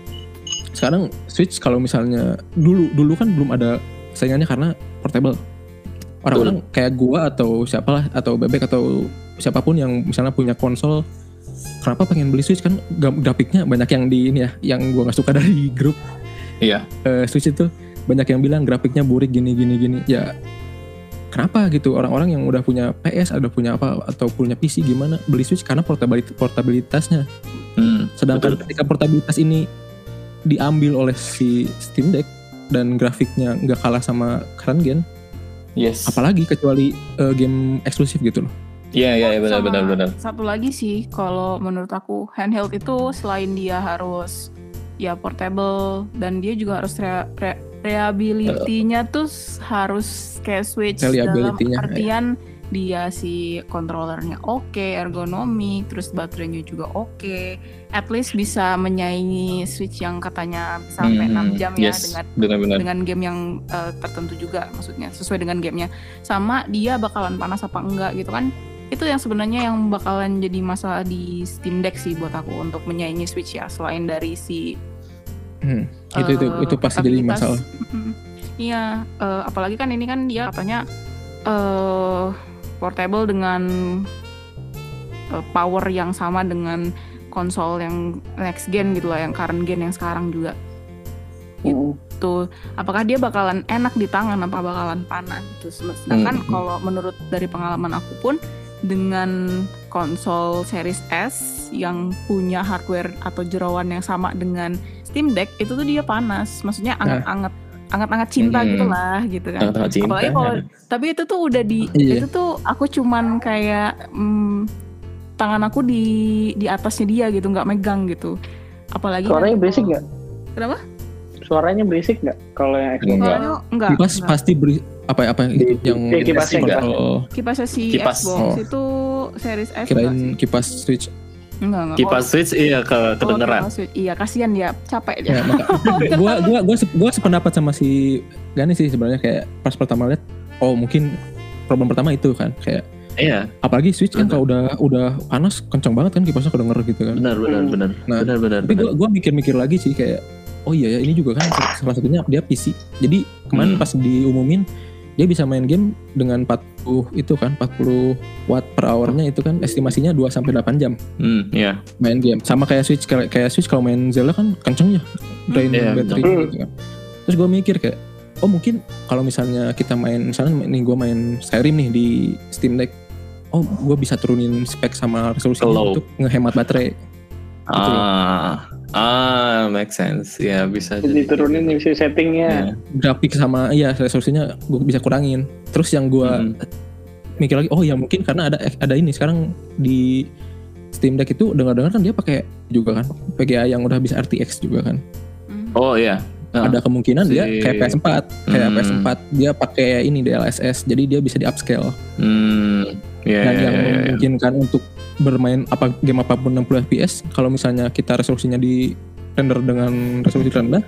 sekarang Switch kalau misalnya dulu dulu kan belum ada saingannya karena portable. Orang-orang kayak gua atau siapalah atau bebek atau siapa pun yang misalnya punya konsol kenapa pengen beli Switch kan gra- grafiknya banyak yang di ini ya yang gua nggak suka *laughs* dari grup Iya. eh, Switch itu banyak yang bilang grafiknya burik gini gini gini ya kenapa gitu orang-orang yang udah punya PS ada punya apa atau punya PC gimana beli Switch karena portabilitas portabilitasnya Hmm, sedangkan betul. ketika portabilitas ini diambil oleh si Steam Deck dan grafiknya nggak kalah sama current gen Yes. apalagi kecuali eh, game eksklusif gitu loh Iya iya iya, benar benar benar. Satu lagi sih, kalau menurut aku handheld itu selain dia harus ya portable dan dia juga harus rea, re- reliability-nya tuh s- harus kayak Switch dalam ya. artian dia si kontrolernya oke, ergonomi, terus baterainya juga oke. At least bisa menyaingi Switch yang katanya sampai Hmm, 6 jam ya yes, dengan benar-benar. dengan game yang eh, tertentu juga maksudnya sesuai dengan gamenya sama dia bakalan panas apa enggak gitu kan itu yang sebenarnya yang bakalan jadi masalah di Steam Deck sih buat aku untuk menyaingi Switch ya selain dari si Hmm, itu itu eh, itu pasti jadi masalah *laughs* iya eh, apalagi kan ini kan dia katanya eh portable dengan eh, power yang sama dengan konsol yang next gen gitu lah yang current gen yang sekarang juga. Mm. tuh apakah dia bakalan enak di tangan apa bakalan panas gitu? Sedangkan Hmm. kalau menurut dari pengalaman aku pun dengan konsol series S yang punya hardware atau jeroan yang sama dengan Steam Deck itu tuh dia panas maksudnya anget-anget anget-anget cinta Hmm. gitu lah gitu kan cinta. apalagi kalau tapi itu tuh udah di Iya. itu tuh aku cuman kayak mm, tangan aku di di atasnya dia gitu nggak megang gitu apalagi Suaranya nanti berisik nggak? Kenapa? Suaranya berisik nggak? Kalau yang Xbox? Enggak. Enggak, kipas enggak. pasti beri apa apa yang itu yang Iya, kipasnya enggak. kontrol kipasnya si Kipas. Xbox Oh. itu series sih? kirain kipas Switch enggak enggak Kipas Switch iya ke Oh, kedengeran. kipas Switch. iya kasihan dia capek dia ya maka *laughs* gua gua gua gua sependapat sama si Gani sih sebenarnya kayak pas pertama lihat oh mungkin problem pertama itu kan kayak Iya, apalagi Switch kan kalau udah udah panas kencang banget kan kipasnya kedenger gitu kan benar benar Hmm. benar. Nah, benar benar. tapi benar. gua gua mikir-mikir lagi sih kayak oh iya ya ini juga kan salah satunya dia PC jadi kemarin Hmm. pas diumumin dia bisa main game dengan 40 itu kan 40 watt per hournya itu kan estimasinya 2 sampai 8 jam Hmm, iya. main game sama kayak Switch kayak, kayak Switch kalau main Zelda kan kenceng ya drain Iya, battery betul. gitu kan terus gue mikir kayak oh mungkin kalau misalnya kita main misalnya nih gue main Skyrim nih di Steam Deck oh gue bisa turunin spek sama resolusinya Low. untuk ngehemat baterai Gitu. Ah, ah, make sense. Ya bisa Jadi turunin isi settingnya. Iya. grafik sama iya resolusinya gue bisa kurangin terus yang gue Hmm. mikir lagi oh ya mungkin karena ada ada ini sekarang di Steam Deck itu dengar-dengar kan dia pakai juga kan PGA yang udah bisa RTX juga kan Hmm. Oh iya. Ah. ada kemungkinan dia Si- kayak PS4 kayak Hmm. PS4 dia pakai ini DLSS jadi dia bisa di upscale Hmm. Iya. dan iya, yang iya, iya. memungkinkan untuk bermain apa game apa pun 60 fps kalau misalnya kita resolusinya di render dengan resolusi rendah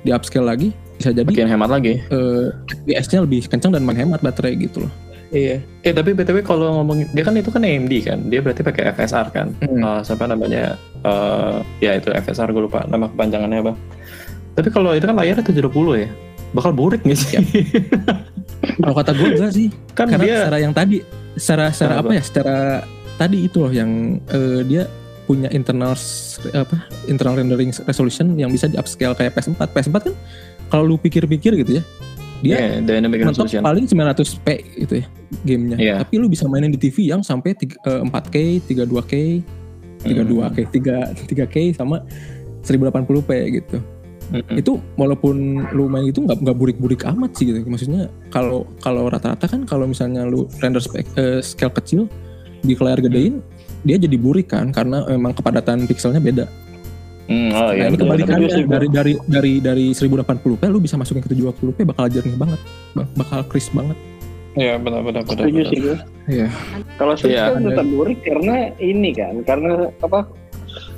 di upscale lagi bisa jadi Makin hemat lagi. eh, FPS-nya lebih kencang dan menghemat baterai gitu loh Iya. Eh tapi btw kalau ngomongin dia kan itu kan AMD kan, dia berarti pakai FSR kan. Hmm. Eh, siapa namanya? eh ya itu FSR gue lupa nama kepanjangannya apa. Tapi kalau itu kan layarnya 70 ya, bakal burik nggak sih? kalau kata gue enggak sih kan karena dia secara yang tadi secara secara Apa? apa ya secara tadi itu loh yang eh, dia punya internal apa internal rendering resolution yang bisa di upscale kayak PS4 PS4 kan kalau lu pikir-pikir gitu ya dia Iya, dynamic mentok resolution. paling 900p gitu ya gamenya Iya. tapi lu bisa mainin di TV yang sampai tiga- eh, 4K 32K 32K 3 3K sama 1080p gitu Mm-mm. itu walaupun lu main itu nggak nggak burik-burik amat sih gitu maksudnya kalau kalau rata-rata kan kalau misalnya lu render spek, eh, scale kecil di layar gedein dia jadi burik kan karena memang kepadatan pixelnya beda Hmm, oh nah iya ini betul, kebalikannya dari dari dari dari 1080p lu bisa masukin ke 720p bakal jernih banget Bak- bakal crisp banget Iya benar benar benar. Setuju sih gue. Iya. Kalau Switch Iya. kan tetap burik karena ini kan, karena apa?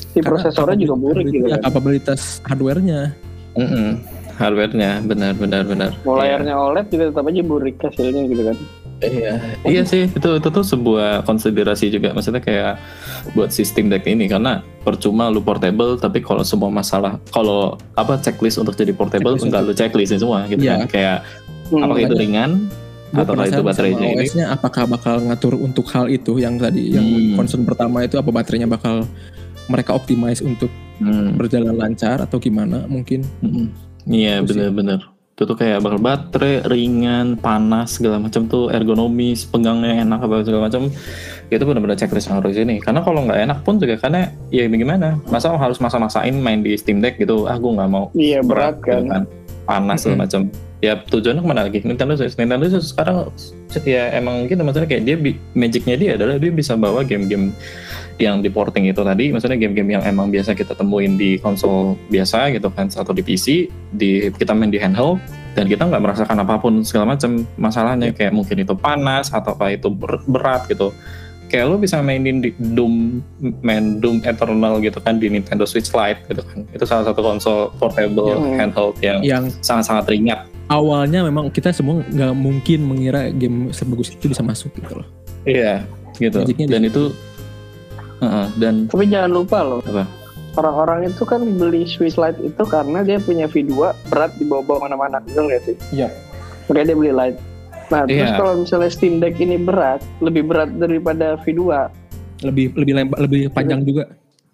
Si prosesornya juga burik gitu ya, kan. kapabilitas hardware-nya Mm-mm. Hardware-nya benar benar benar. Mau layarnya OLED juga tetap aja burik hasilnya gitu kan. Iya, iya sih itu itu tuh sebuah konsiderasi juga maksudnya kayak buat sistem deck ini karena percuma lu portable tapi kalau semua masalah kalau apa checklist untuk jadi portable Checklist enggak lu checklistin semua gitu Iya. kan kayak Hmm. apakah itu ringan atau itu baterainya ini OS-nya apakah bakal ngatur untuk hal itu yang tadi yang Hmm. concern pertama itu apa baterainya bakal mereka optimize untuk Hmm, berjalan lancar atau gimana mungkin mm-mm. Iya Itu sih. Itu tuh kayak bakal baterai ringan panas segala macam tuh ergonomis pegangnya enak apa segala macam itu benar-benar checklist yang harus ini. Karena kalau nggak enak pun juga karena ya gimana? Masa harus masa-masain main di Steam Deck gitu? Ah gue nggak mau. Iya berat gitu kan. Panas segala macam. Ya tujuannya ke mana lagi? Nintendo Switch. Nintendo Switch sekarang ya emang gitu. Maksudnya kayak dia magicnya dia adalah dia bisa bawa game-game yang di porting itu tadi. Maksudnya game-game yang emang biasa kita temuin di konsol biasa gitu kan atau di PC di kita main di handheld dan kita nggak merasakan apa pun segala macam masalahnya. Kayak mungkin itu panas atau apa itu ber- berat gitu kayak lo bisa mainin di Doom main Doom Eternal gitu kan di Nintendo Switch Lite gitu kan itu salah satu konsol portable Hmm. handheld yang yang sangat-sangat ringan awalnya memang kita semua nggak mungkin mengira game sebagus itu bisa masuk gitu loh Iya, gitu. Magicnya Dan itu Heeh, dan Tapi jangan lupa loh. Apa? Orang-orang itu kan beli Swiss Lite itu karena dia punya V2 berat dibawa-bawa mana-mana, betul nggak sih? Iya. Makanya dia beli Lite. Nah, terus Iya. kalau misalnya Steam Deck ini berat, lebih berat daripada V2, lebih lebih lembak lebih panjang juga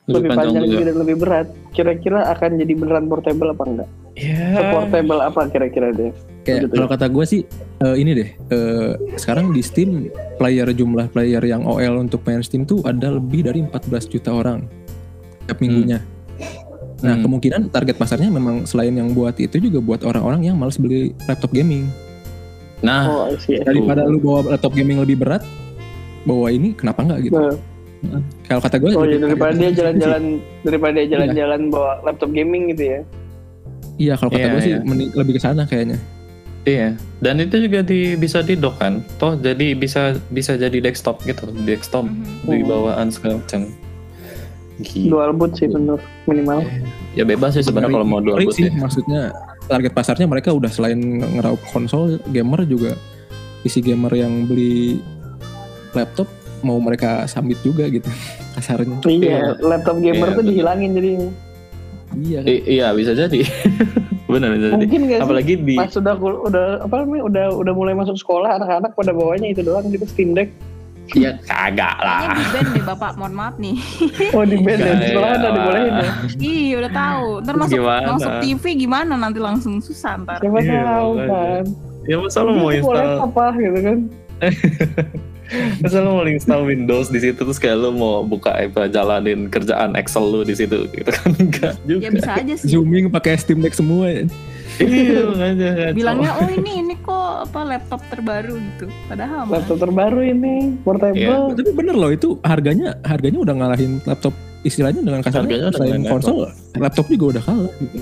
lebih, panjang, juga. juga dan lebih berat, kira-kira akan jadi beneran portable apa enggak? Iya. Portable apa kira-kira deh? kayak Betul. kalau kata gue sih eh, ini deh eh, sekarang di Steam player jumlah player yang OL untuk main Steam tuh ada lebih dari 14 juta orang tiap minggunya nah Hmm. kemungkinan target pasarnya memang selain yang buat itu juga buat orang-orang yang males beli laptop gaming Nah, Oh, daripada lu bawa laptop gaming lebih berat bawa ini kenapa enggak gitu Nah, kalau kata gue oh ya daripada dia jalan-jalan daripada dia jalan-jalan bawa laptop gaming gitu ya. iya kalau kata Iya, gue sih iya. mending- lebih ke sana kayaknya iya. Dan itu juga di bisa di dock kan. Toh jadi bisa bisa jadi desktop gitu, desktop Mhm. di bawaan segala macam. Gila. Dual boot sih bener minimal. Ya bebas sih sebenarnya kalau mau dual boot sih ya. maksudnya target pasarnya mereka udah selain ngeraup konsol gamer juga isi gamer yang beli laptop mau mereka sambit juga gitu *laughs* kasarnya Iya, laptop gamer Iya, tuh betul. dihilangin jadi. iya kan? I- iya bisa jadi. *laughs* Benar bisa jadi. Mungkin gak sih? Apalagi di Pas udah udah apa namanya udah udah mulai masuk sekolah anak-anak pada bawanya itu doang gitu Steam Deck. Ya kagak Kayaknya lah. di band deh bapak, mohon maaf nih. Oh di band ya, di sekolah udah dibolehin ya. Iya udah tahu. Ntar masuk gimana? masuk TV gimana nanti langsung susah ntar. Siapa Iya, tahu kan. Ya masa lu mau Ini boleh install apa gitu kan. *laughs* Masa lu mau install Windows di situ terus kayak lu mau buka apa jalanin kerjaan Excel lu di situ gitu kan *laughs* enggak juga. Ya bisa aja sih. zooming pakai Steam Deck semua ya. Iya, *laughs* makanya. Bilangnya oh ini ini kok apa laptop terbaru gitu. Padahal mah. Laptop terbaru ini portable. Iya. tapi bener loh itu harganya harganya udah ngalahin laptop istilahnya dengan Harganya kasarnya udah selain ngalahin konsol laptop juga udah kalah gitu.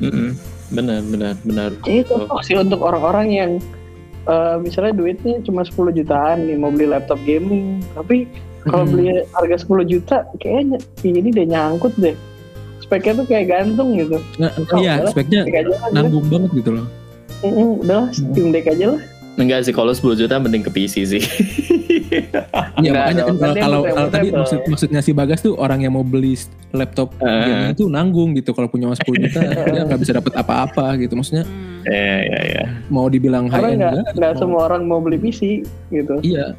Mm-mm. Benar, benar, benar. Jadi itu cocok sih untuk orang-orang yang eh, misalnya duitnya cuma 10 jutaan nih mau beli laptop gaming. Tapi kalau Hmm. beli harga 10 juta kayaknya ini deh nyangkut deh. Speknya tuh kayak gantung gitu. Nah, Oh, iya udahlah, speknya lah. gitu. nanggung banget gitu loh Mm-mm, udahlah Steam Deck aja lah. Enggak sih kalau 10 juta mending ke PC sih. Iya makanya kan kalau portable. kalau tadi maksud maksudnya si Bagas tuh orang yang mau beli laptop Eh. gaming itu nanggung gitu kalau punya uang 10 juta *laughs* dia nggak bisa dapat apa-apa gitu maksudnya. Iya, iya, iya. mau dibilang high end nggak enggak, nggak mau- semua orang mau beli PC gitu. iya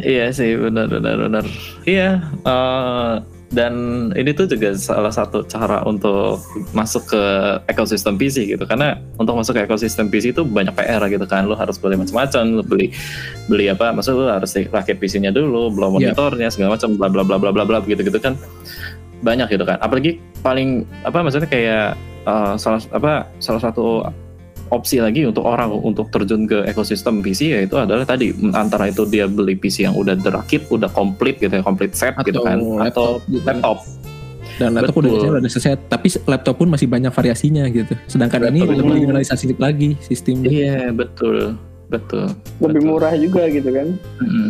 Iya sih, benar, benar, benar. Iya, eh, dan ini tuh juga salah satu cara untuk masuk ke ekosistem PC gitu. Karena untuk masuk ke ekosistem PC itu banyak PR gitu kan. Lo harus beli macam-macam lo beli beli apa maksud lo harus rakit PC-nya dulu belum Iya. monitornya segala macam bla bla bla bla bla bla gitu gitu kan. Banyak gitu kan. Apalagi paling apa maksudnya kayak eh, salah apa salah satu opsi lagi untuk orang untuk terjun ke ekosistem PC yaitu adalah tadi antara itu dia beli PC yang udah derakit, udah komplit gitu ya, komplit set gitu Atau kan, atau laptop gitu. laptop. Dan laptop udah Betul. biasanya udah selesai, tapi laptop pun masih banyak variasinya gitu. Sedangkan ini Betul. lebih generalisasi lagi sistem. Iya betul, betul. Lebih betul. murah juga gitu kan. Mm-mm.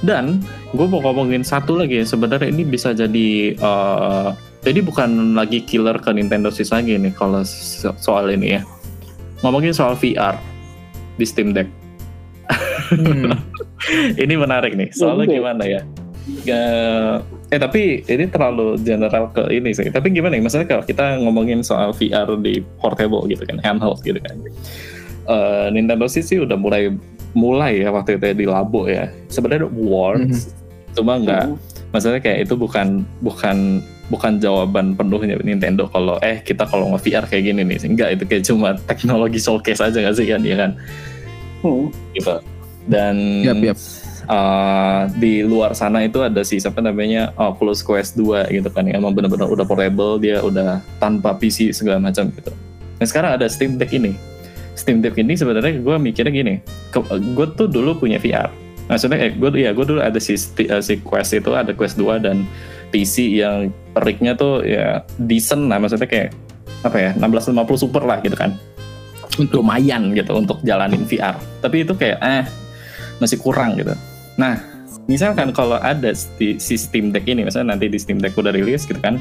Dan gue mau ngomongin satu lagi ya, sebenarnya ini bisa jadi eh jadi bukan lagi killer ke Nintendo Switch lagi nih kalau so- soal ini ya. Ngomongin soal VR di Steam Deck. Hmm. *laughs* ini menarik nih. Soalnya gimana ya? Ga- eh tapi ini terlalu general ke ini sih. Tapi gimana ya? Maksudnya kalau kita ngomongin soal VR di portable gitu kan, handheld gitu kan. Eh, Nintendo Switch sih udah mulai mulai ya waktu itu ya di labo ya. Sebenarnya works, cuma nggak. Hmm. Maksudnya kayak itu bukan bukan bukan jawaban penuhnya Nintendo kalau eh kita kalau nge VR kayak gini nih. Enggak, itu kayak cuma teknologi showcase aja nggak sih kan, ya kan? Hmm. Gitu. Dan Yap, yap. uh, di luar sana itu ada si siapa namanya Oculus Quest 2 gitu kan yang emang benar-benar udah portable dia udah tanpa PC segala macam gitu. Nah sekarang ada Steam Deck ini. Steam Deck ini sebenarnya gue mikirnya gini, gue tuh dulu punya VR. Maksudnya eh, gue ya gue dulu ada si eh, si Quest itu ada Quest 2 dan PC yang rignya tuh ya decent lah maksudnya kayak apa ya 1650 super lah gitu kan. Lumayan gitu untuk jalanin VR tapi itu kayak eh masih kurang gitu. Nah misalkan kalau ada sti- si Steam Deck ini misalnya nanti di Steam Deck udah rilis gitu kan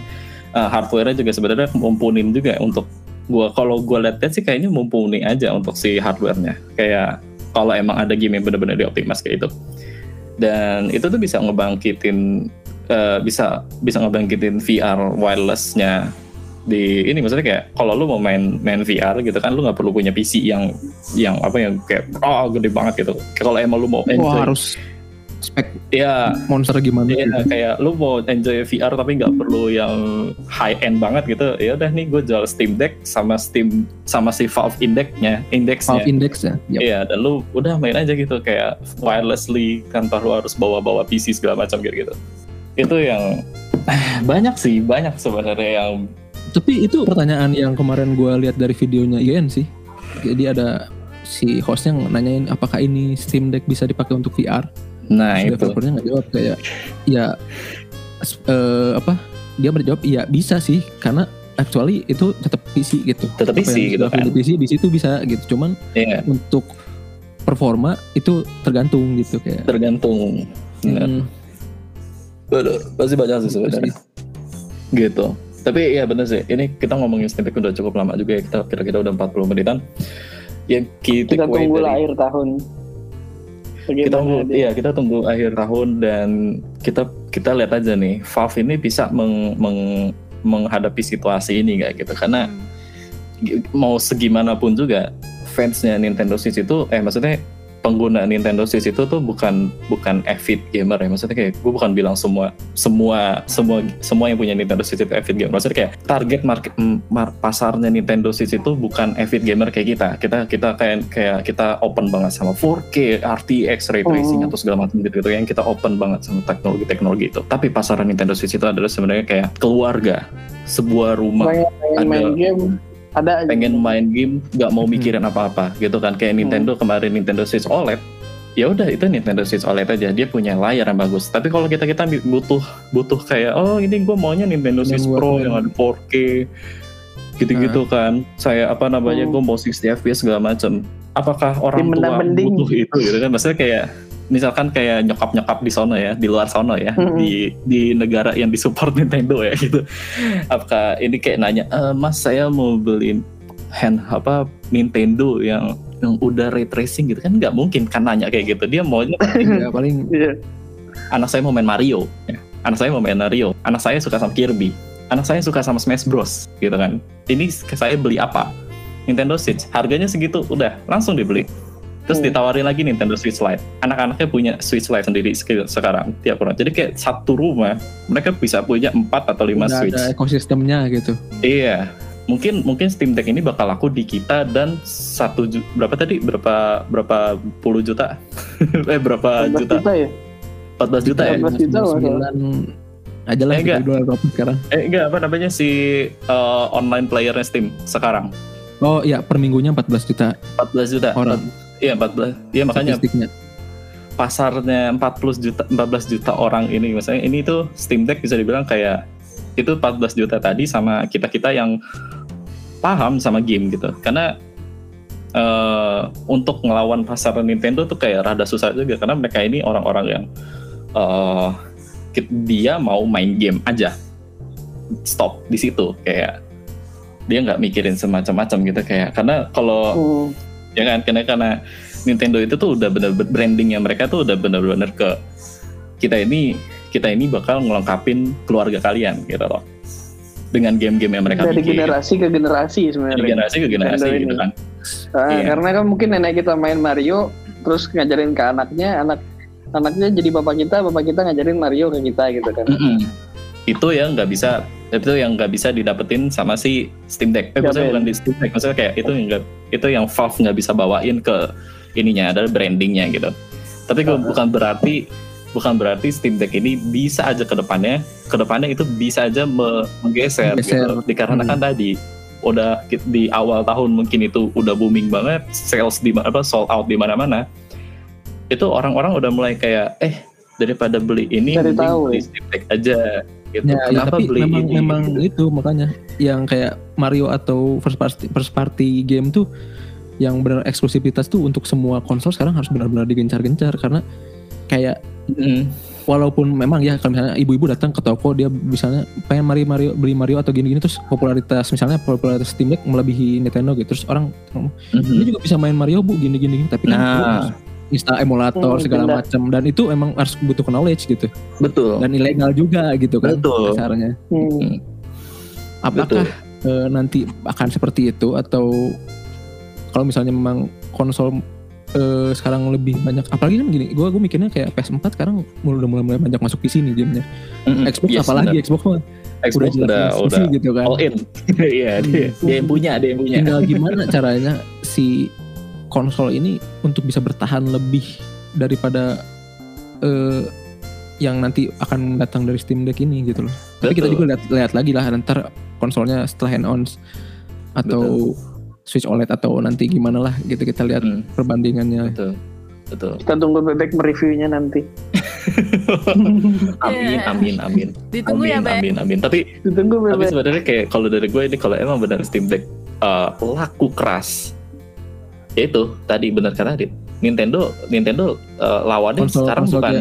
eh, hardware-nya juga sebenarnya mumpunin juga untuk gua. Kalau gua lihat sih kayaknya mumpuni aja untuk si hardware-nya. Kayak kalau emang ada game yang benar-benar dioptimas kayak itu. Dan itu tuh bisa ngebangkitin eh, bisa bisa ngebangkitin VR wireless-nya di ini maksudnya kayak kalau lu mau main main VR gitu kan lu nggak perlu punya PC yang yang apa yang kayak oh gede banget gitu kalau emang lu mau Wah enjoy harus spek ya monster gimana? Iya, gitu. kayak lu mau enjoy VR tapi nggak perlu yang high end banget gitu. Ya udah nih gue jual Steam Deck sama Steam sama si Valve Index-nya, indexnya. Valve Index ya. Yap. Iya, dan lu udah main aja gitu kayak wirelessly tanpa lu harus bawa-bawa PC segala macam gitu gitu. Itu yang *laughs* banyak sih, banyak sebenarnya yang Tapi itu pertanyaan yang kemarin gue lihat dari videonya Ian sih. Jadi ada si hostnya nanyain apakah ini Steam Deck bisa dipakai untuk VR. nah Terus itu. developernya nggak jawab kayak ya eh, apa dia berjawab iya bisa sih karena actually itu tetap PC gitu. Tetap PC yang gitu kan. PC di situ bisa gitu. Cuman Iya, untuk performa itu tergantung gitu kayak. tergantung. Benar. Hmm, Bener, pasti banyak sih sebenarnya. Gitu. Tapi ya bener sih, ini kita ngomongin Deck udah cukup lama juga ya, kita kira-kira udah 40 menitan. Yang kita, Kita tunggu lah dari- akhir tahun. kita Bagaimana tunggu, dia? iya kita tunggu akhir tahun dan kita kita lihat aja nih, Valve ini bisa meng- meng- menghadapi situasi ini nggak gitu, karena Hmm. mau segimanapun juga fansnya Nintendo Switch itu, eh maksudnya pengguna Nintendo Switch itu tuh bukan bukan avid gamer ya. Maksudnya kayak gue bukan bilang semua semua semua semua yang punya Nintendo Switch itu avid gamer. Maksudnya kayak target market mar- pasarnya Nintendo Switch itu bukan avid gamer kayak kita. Kita kita kayak kayak kita open banget sama 4K RTX ray tracing Oh. atau segala macam gitu gitu yang kita open banget sama teknologi-teknologi itu. Tapi pasaran Nintendo Switch itu adalah sebenarnya kayak keluarga sebuah rumah pengen main ada- game ada aja. pengen main game nggak mau Hmm. mikirin apa-apa gitu kan. Kayak Nintendo kemarin Nintendo Switch OLED ya udah itu Nintendo Switch OLED aja. Dia punya layar yang bagus. Tapi kalau kita kita butuh butuh kayak oh ini gue maunya Nintendo Yang Switch buat Pro yang ada 4K gitu-gitu kan. Saya apa namanya Hmm. gue mau 60 FPS segala macam apakah orang tua mending. butuh itu gitu kan. Maksudnya kayak misalkan kayak nyokap-nyokap di sono ya di luar sono ya Hmm. di di negara yang disupport *laughs* Nintendo ya gitu. Apakah ini kayak nanya "Eh, mas saya mau beli hand apa Nintendo yang yang udah ray tracing gitu. Kan nggak mungkin kan nanya kayak gitu. Dia maunya *laughs* ya paling Iya. anak saya mau main Mario. Ya. anak saya mau main Mario. Anak saya suka sama Kirby. Anak saya suka sama Smash Bros. Gitu kan. Ini saya beli apa? Nintendo Switch. Harganya segitu. Udah langsung dibeli Terus Hmm. ditawarin lagi Nintendo Switch Lite. Anak-anaknya punya Switch Lite sendiri sekarang tiap orang. Jadi kayak satu rumah mereka bisa punya empat atau lima Udah Switch. ada ekosistemnya gitu. Iya. Mungkin mungkin Steam Deck ini bakal laku di kita dan satu berapa tadi berapa berapa puluh juta *laughs* eh berapa 14 juta juta ya 14 juta ya 14 juta loh. 99 aja lah Eh, enggak. sekarang. eh enggak apa namanya si eh, online playernya Steam sekarang Oh iya per minggunya 14 juta 14 juta orang iya 14 iya makanya pasarnya 40 juta 14 juta orang ini misalnya ini tuh Steam Deck bisa dibilang kayak itu 14 juta tadi sama kita-kita yang paham sama game gitu. Karena eh, untuk ngelawan pasar Nintendo tuh kayak rada susah juga karena mereka ini orang-orang yang eh, kit- dia mau main game aja. Stop di situ kayak dia nggak mikirin semacam-macam gitu kayak karena kalau Hmm. Ya kan karena karena Nintendo itu tuh udah bener brandingnya mereka tuh udah bener-bener ke kita ini kita ini bakal ngelengkapin keluarga kalian gitu loh dengan game-game yang mereka dari bikin generasi ke generasi dari sebenarnya generasi ke generasi Nintendo gitu ini. kan Ah, Iya. karena kan mungkin nenek kita main Mario terus ngajarin ke anaknya anak anaknya jadi bapak kita bapak kita ngajarin Mario ke kita gitu kan Mm-mm. itu yang nggak bisa itu yang nggak bisa didapetin sama si Steam Deck eh Ya, maksudnya bukan di Steam Deck maksudnya kayak itu yang nggak itu yang Valve nggak bisa bawain ke ininya adalah brandingnya gitu tapi kalau Ah. bukan berarti bukan berarti Steam Deck ini bisa aja ke depannya ke depannya itu bisa aja me- menggeser Menggeser. gitu dikarenakan tadi udah di awal tahun mungkin itu udah booming banget sales di apa sold out di mana-mana itu orang-orang udah mulai kayak eh daripada beli ini Cari mending tahu, beli ya. Steam Deck aja gitu Ya, ya, kenapa tapi beli memang ini memang itu makanya yang kayak Mario atau first party first party game tuh yang benar eksklusivitas tuh untuk semua konsol sekarang harus benar-benar digencar-gencar karena kayak Mm. walaupun memang ya kalau misalnya ibu-ibu datang ke toko dia misalnya pengen Mario Mario beli Mario atau gini-gini terus popularitas misalnya popularitas Steam Deck melebihi Nintendo gitu terus orang Mhm. ini juga bisa main Mario bu gini-gini tapi kan Nah. harus install emulator Hmm, segala macam dan itu emang harus butuh knowledge gitu. Betul. Dan ilegal juga gitu kan betul. kasarnya Hmm. Betul. apakah eh, nanti akan seperti itu? Atau kalau misalnya memang konsol eh, sekarang lebih banyak apalagi kan gini gue gue mikirnya kayak PS4 sekarang mulai udah mulai, mulai banyak masuk PC nih gamenya. Mm-mm. Xbox Yes, apalagi benar. Xbox mah Xbox udah eksklusif udah gitu kan. all in. *laughs* Iya dia, dia yang punya dia yang punya. Tinggal gimana caranya si konsol ini untuk bisa bertahan lebih daripada eh, yang nanti akan datang dari Steam Deck ini gitu loh. Tapi kita Betul. juga lihat lihat lagi lah ntar konsolnya setelah hand-ons atau Switch OLED atau nanti gimana lah gitu kita lihat Hmm, perbandingannya. betul betul kita tunggu bebek mereviewnya nanti *laughs* amin Yeah. amin amin Ditunggu amin ya, Be. amin amin tapi ditunggu tapi bebek sebenarnya kayak kalau dari gue ini kalau emang benar Steam Deck uh, laku keras ya itu tadi benar kata Adit Nintendo Nintendo uh, lawannya Konsol- sekarang konsol bukan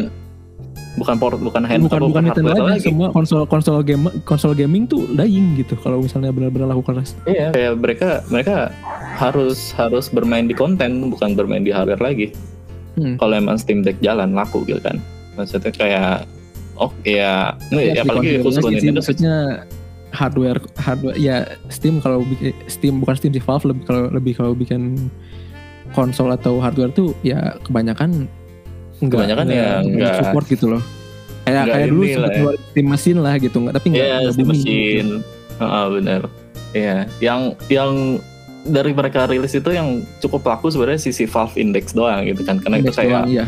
bukan port bukan hand bukan apa, bukan Nintendo aja, semua konsol konsol game konsol gaming tuh dying gitu kalau misalnya benar-benar laku keras. Iya, kayak mereka mereka harus harus bermain di konten bukan bermain di hardware lagi. Hmm. Kalau emang Steam Deck jalan laku gitu kan. Maksudnya kayak oh ya, Ya, ya, apalagi khusus Nintendo Switch. Hardware hardware ya Steam kalau Steam bukan Steam sih Valve lebih kalau lebih kalau bikin konsol atau hardware tuh ya kebanyakan enggak Kebanyakan ya enggak. support gitu loh kayak Enggak kayak dulu sempat ya. Steam Machine lah gitu nggak tapi enggak enggak Steam booming gitu. Heeh, benar. Iya, yang yang dari mereka rilis itu yang cukup laku sebenarnya sisi Valve Index doang gitu kan. Karena itu Index kayak doang, iya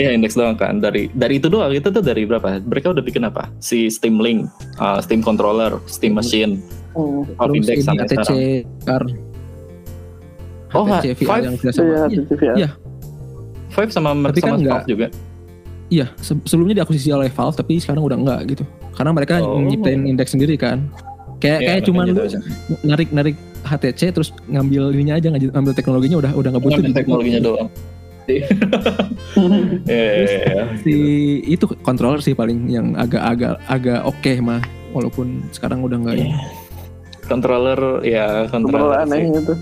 Iya index doang kan dari dari itu doang itu tuh dari berapa? Mereka udah bikin apa? Si Steam Link, uh, Steam Controller, Steam Machine, Hmm. Valve Index sampai ATC sekarang. VR Oh, HTC VR yang tidak sama Iya, ya. Five sama Tapi sama kan juga. iya se- sebelumnya diakuisisi oleh Valve tapi sekarang udah enggak gitu karena mereka Oh. nyiptain indeks sendiri kan kayak Iya, kayak cuman makanya lu itu. narik narik HTC terus ngambil ininya aja ngambil teknologinya udah udah nggak butuh Ngambil teknologinya doang. *laughs* Iya, iya, iya. si itu controller sih paling yang agak-agak agak oke mah walaupun sekarang udah nggak Iya. Controller ya Kontrol controller aneh sih. gitu.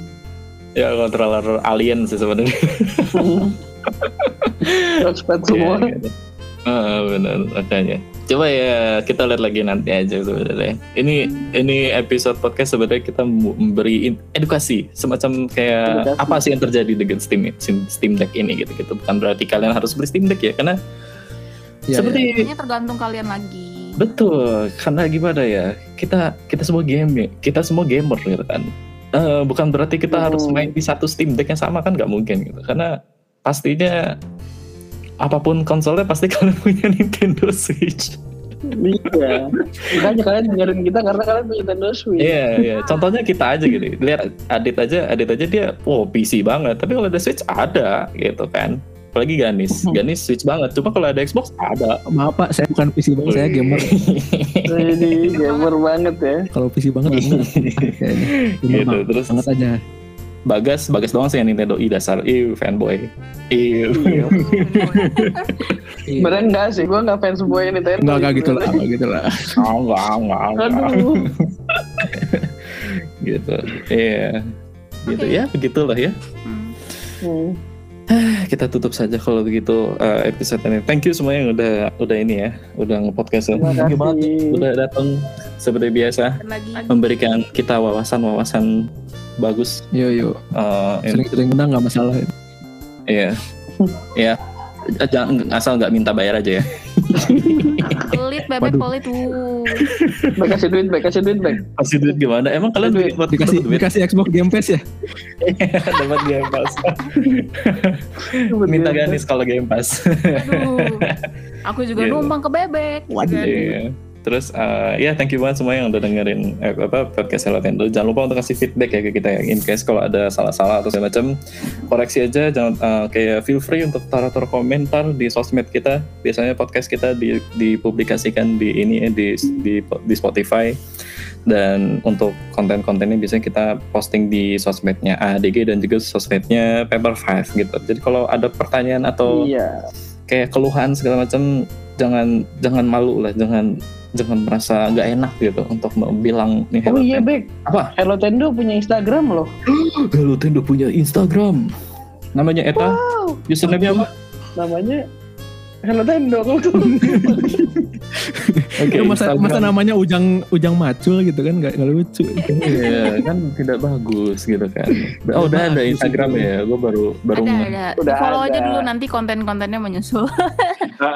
Ya controller alien sih sebenarnya. *laughs* Touchpad semua. Iya, gitu. Ah, benar makanya. Coba ya kita lihat lagi nanti aja sebenarnya. Ini ini episode podcast sebenarnya kita memberi edukasi semacam kayak Edukasi. apa sih yang terjadi dengan Steam Steam Deck ini gitu gitu. Bukan berarti kalian harus beli Steam Deck ya karena Ya, seperti Kayaknya tergantung kalian lagi. betul karena gimana ya kita kita semua game kita semua gamer gitu kan. Eh, bukan berarti kita Hmm. harus main di satu Steam Deck yang sama kan nggak mungkin gitu karena pastinya apa pun konsolnya pasti *laughs* kalian punya Nintendo Switch. Iya. Makanya kalian dengerin kita karena kalian punya Nintendo Switch. Iya, iya. Contohnya kita aja gitu. Lihat Adit aja, Adit aja dia, wow PC banget. Tapi kalau ada Switch ada gitu kan. Apalagi Ganis, Ganis Switch banget. Cuma kalau ada Xbox ada. maaf pak, saya bukan PC banget, saya gamer. Jadi gamer banget ya. Kalau PC banget *laughs* enggak. Gitu. banget. Terus banget aja. Bagas, Bagas doang sih yang Nintendo i dasar. Iu fanboy. Iu. Iya. *laughs* Iya. Sebenarnya enggak sih, gue enggak fans boy Nintendo. Enggak enggak gitu lah, enggak gitu lah. Enggak, enggak, enggak. *laughs* Gitu. Iya. Gitu ya, begitulah ya. Hmm. *sighs* Kita tutup saja kalau begitu eh, episode ini. Thank you semua yang udah udah ini ya, udah nge-podcast ya. Thank you banget udah datang seperti biasa. Memberikan kita wawasan-wawasan bagus. Yo yo, Eh, ini- sering-sering menang nggak masalah. Iya, *laughs* iya. Eh, Jangan asal nggak minta bayar aja ya. pelit bebek pelit tuh. Baik kasih duit, baik kasih duit, baik. Kasih duit gimana? Emang kalian Duit. buat Dikasih duit dikasih Xbox Game Pass ya? *laughs* dapat game pass. minta ganis kalau game pass. Aduh. Aku juga Gitu. numpang ke bebek. Waduh. Terus eh, ya thank you banget semua yang udah dengerin eh, apa podcast Hello Tendo. Jangan lupa untuk kasih feedback ya ke kita ya. In case kalau ada salah-salah atau segala macam koreksi aja. Jangan eh, kayak feel free untuk taruh-taruh komentar di sosmed kita. Biasanya podcast kita di, dipublikasikan di ini ya, di, di di Spotify. Dan untuk konten-kontennya biasanya kita posting di sosmednya ADG dan juga sosmednya Paper Five gitu. Jadi kalau ada pertanyaan atau Iya. kayak keluhan segala macam jangan jangan malu lah jangan jangan merasa nggak enak gitu untuk mau bilang nih Oh Hello iya, Tendo. Bek. apa Hello Tendo punya Instagram loh. *gasps* Hello Tendo punya Instagram namanya Eta username-nya apa Namanya Hello Tendo. Ya, masa, Instagram. masa namanya Ujang Ujang Macul gitu kan nggak lucu. Iya kan tidak bagus gitu kan oh udah ada Instagram ya gue baru baru ada ada. Udah Follow aja dulu nanti konten-kontennya menyusul.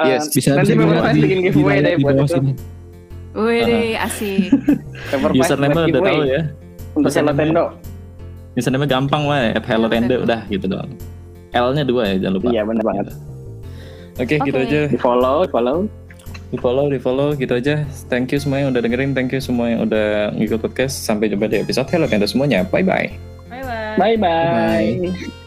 Yes, Bisa Nanti bisa di, bikin giveaway deh di buat bawah itu. Wih, asik. *laughs* Username udah giveaway tahu ya Untuk Hello Username-nya. Tendo. username gampang lah at Hello Tendo Tendo. udah gitu doang L-nya dua ya jangan lupa Iya benar banget. oke gitu Oke. aja Di follow, di follow. di follow di follow gitu aja thank you semua yang udah dengerin thank you semua yang udah ngikut podcast sampai jumpa di episode Hello Tenda semuanya bye bye Bye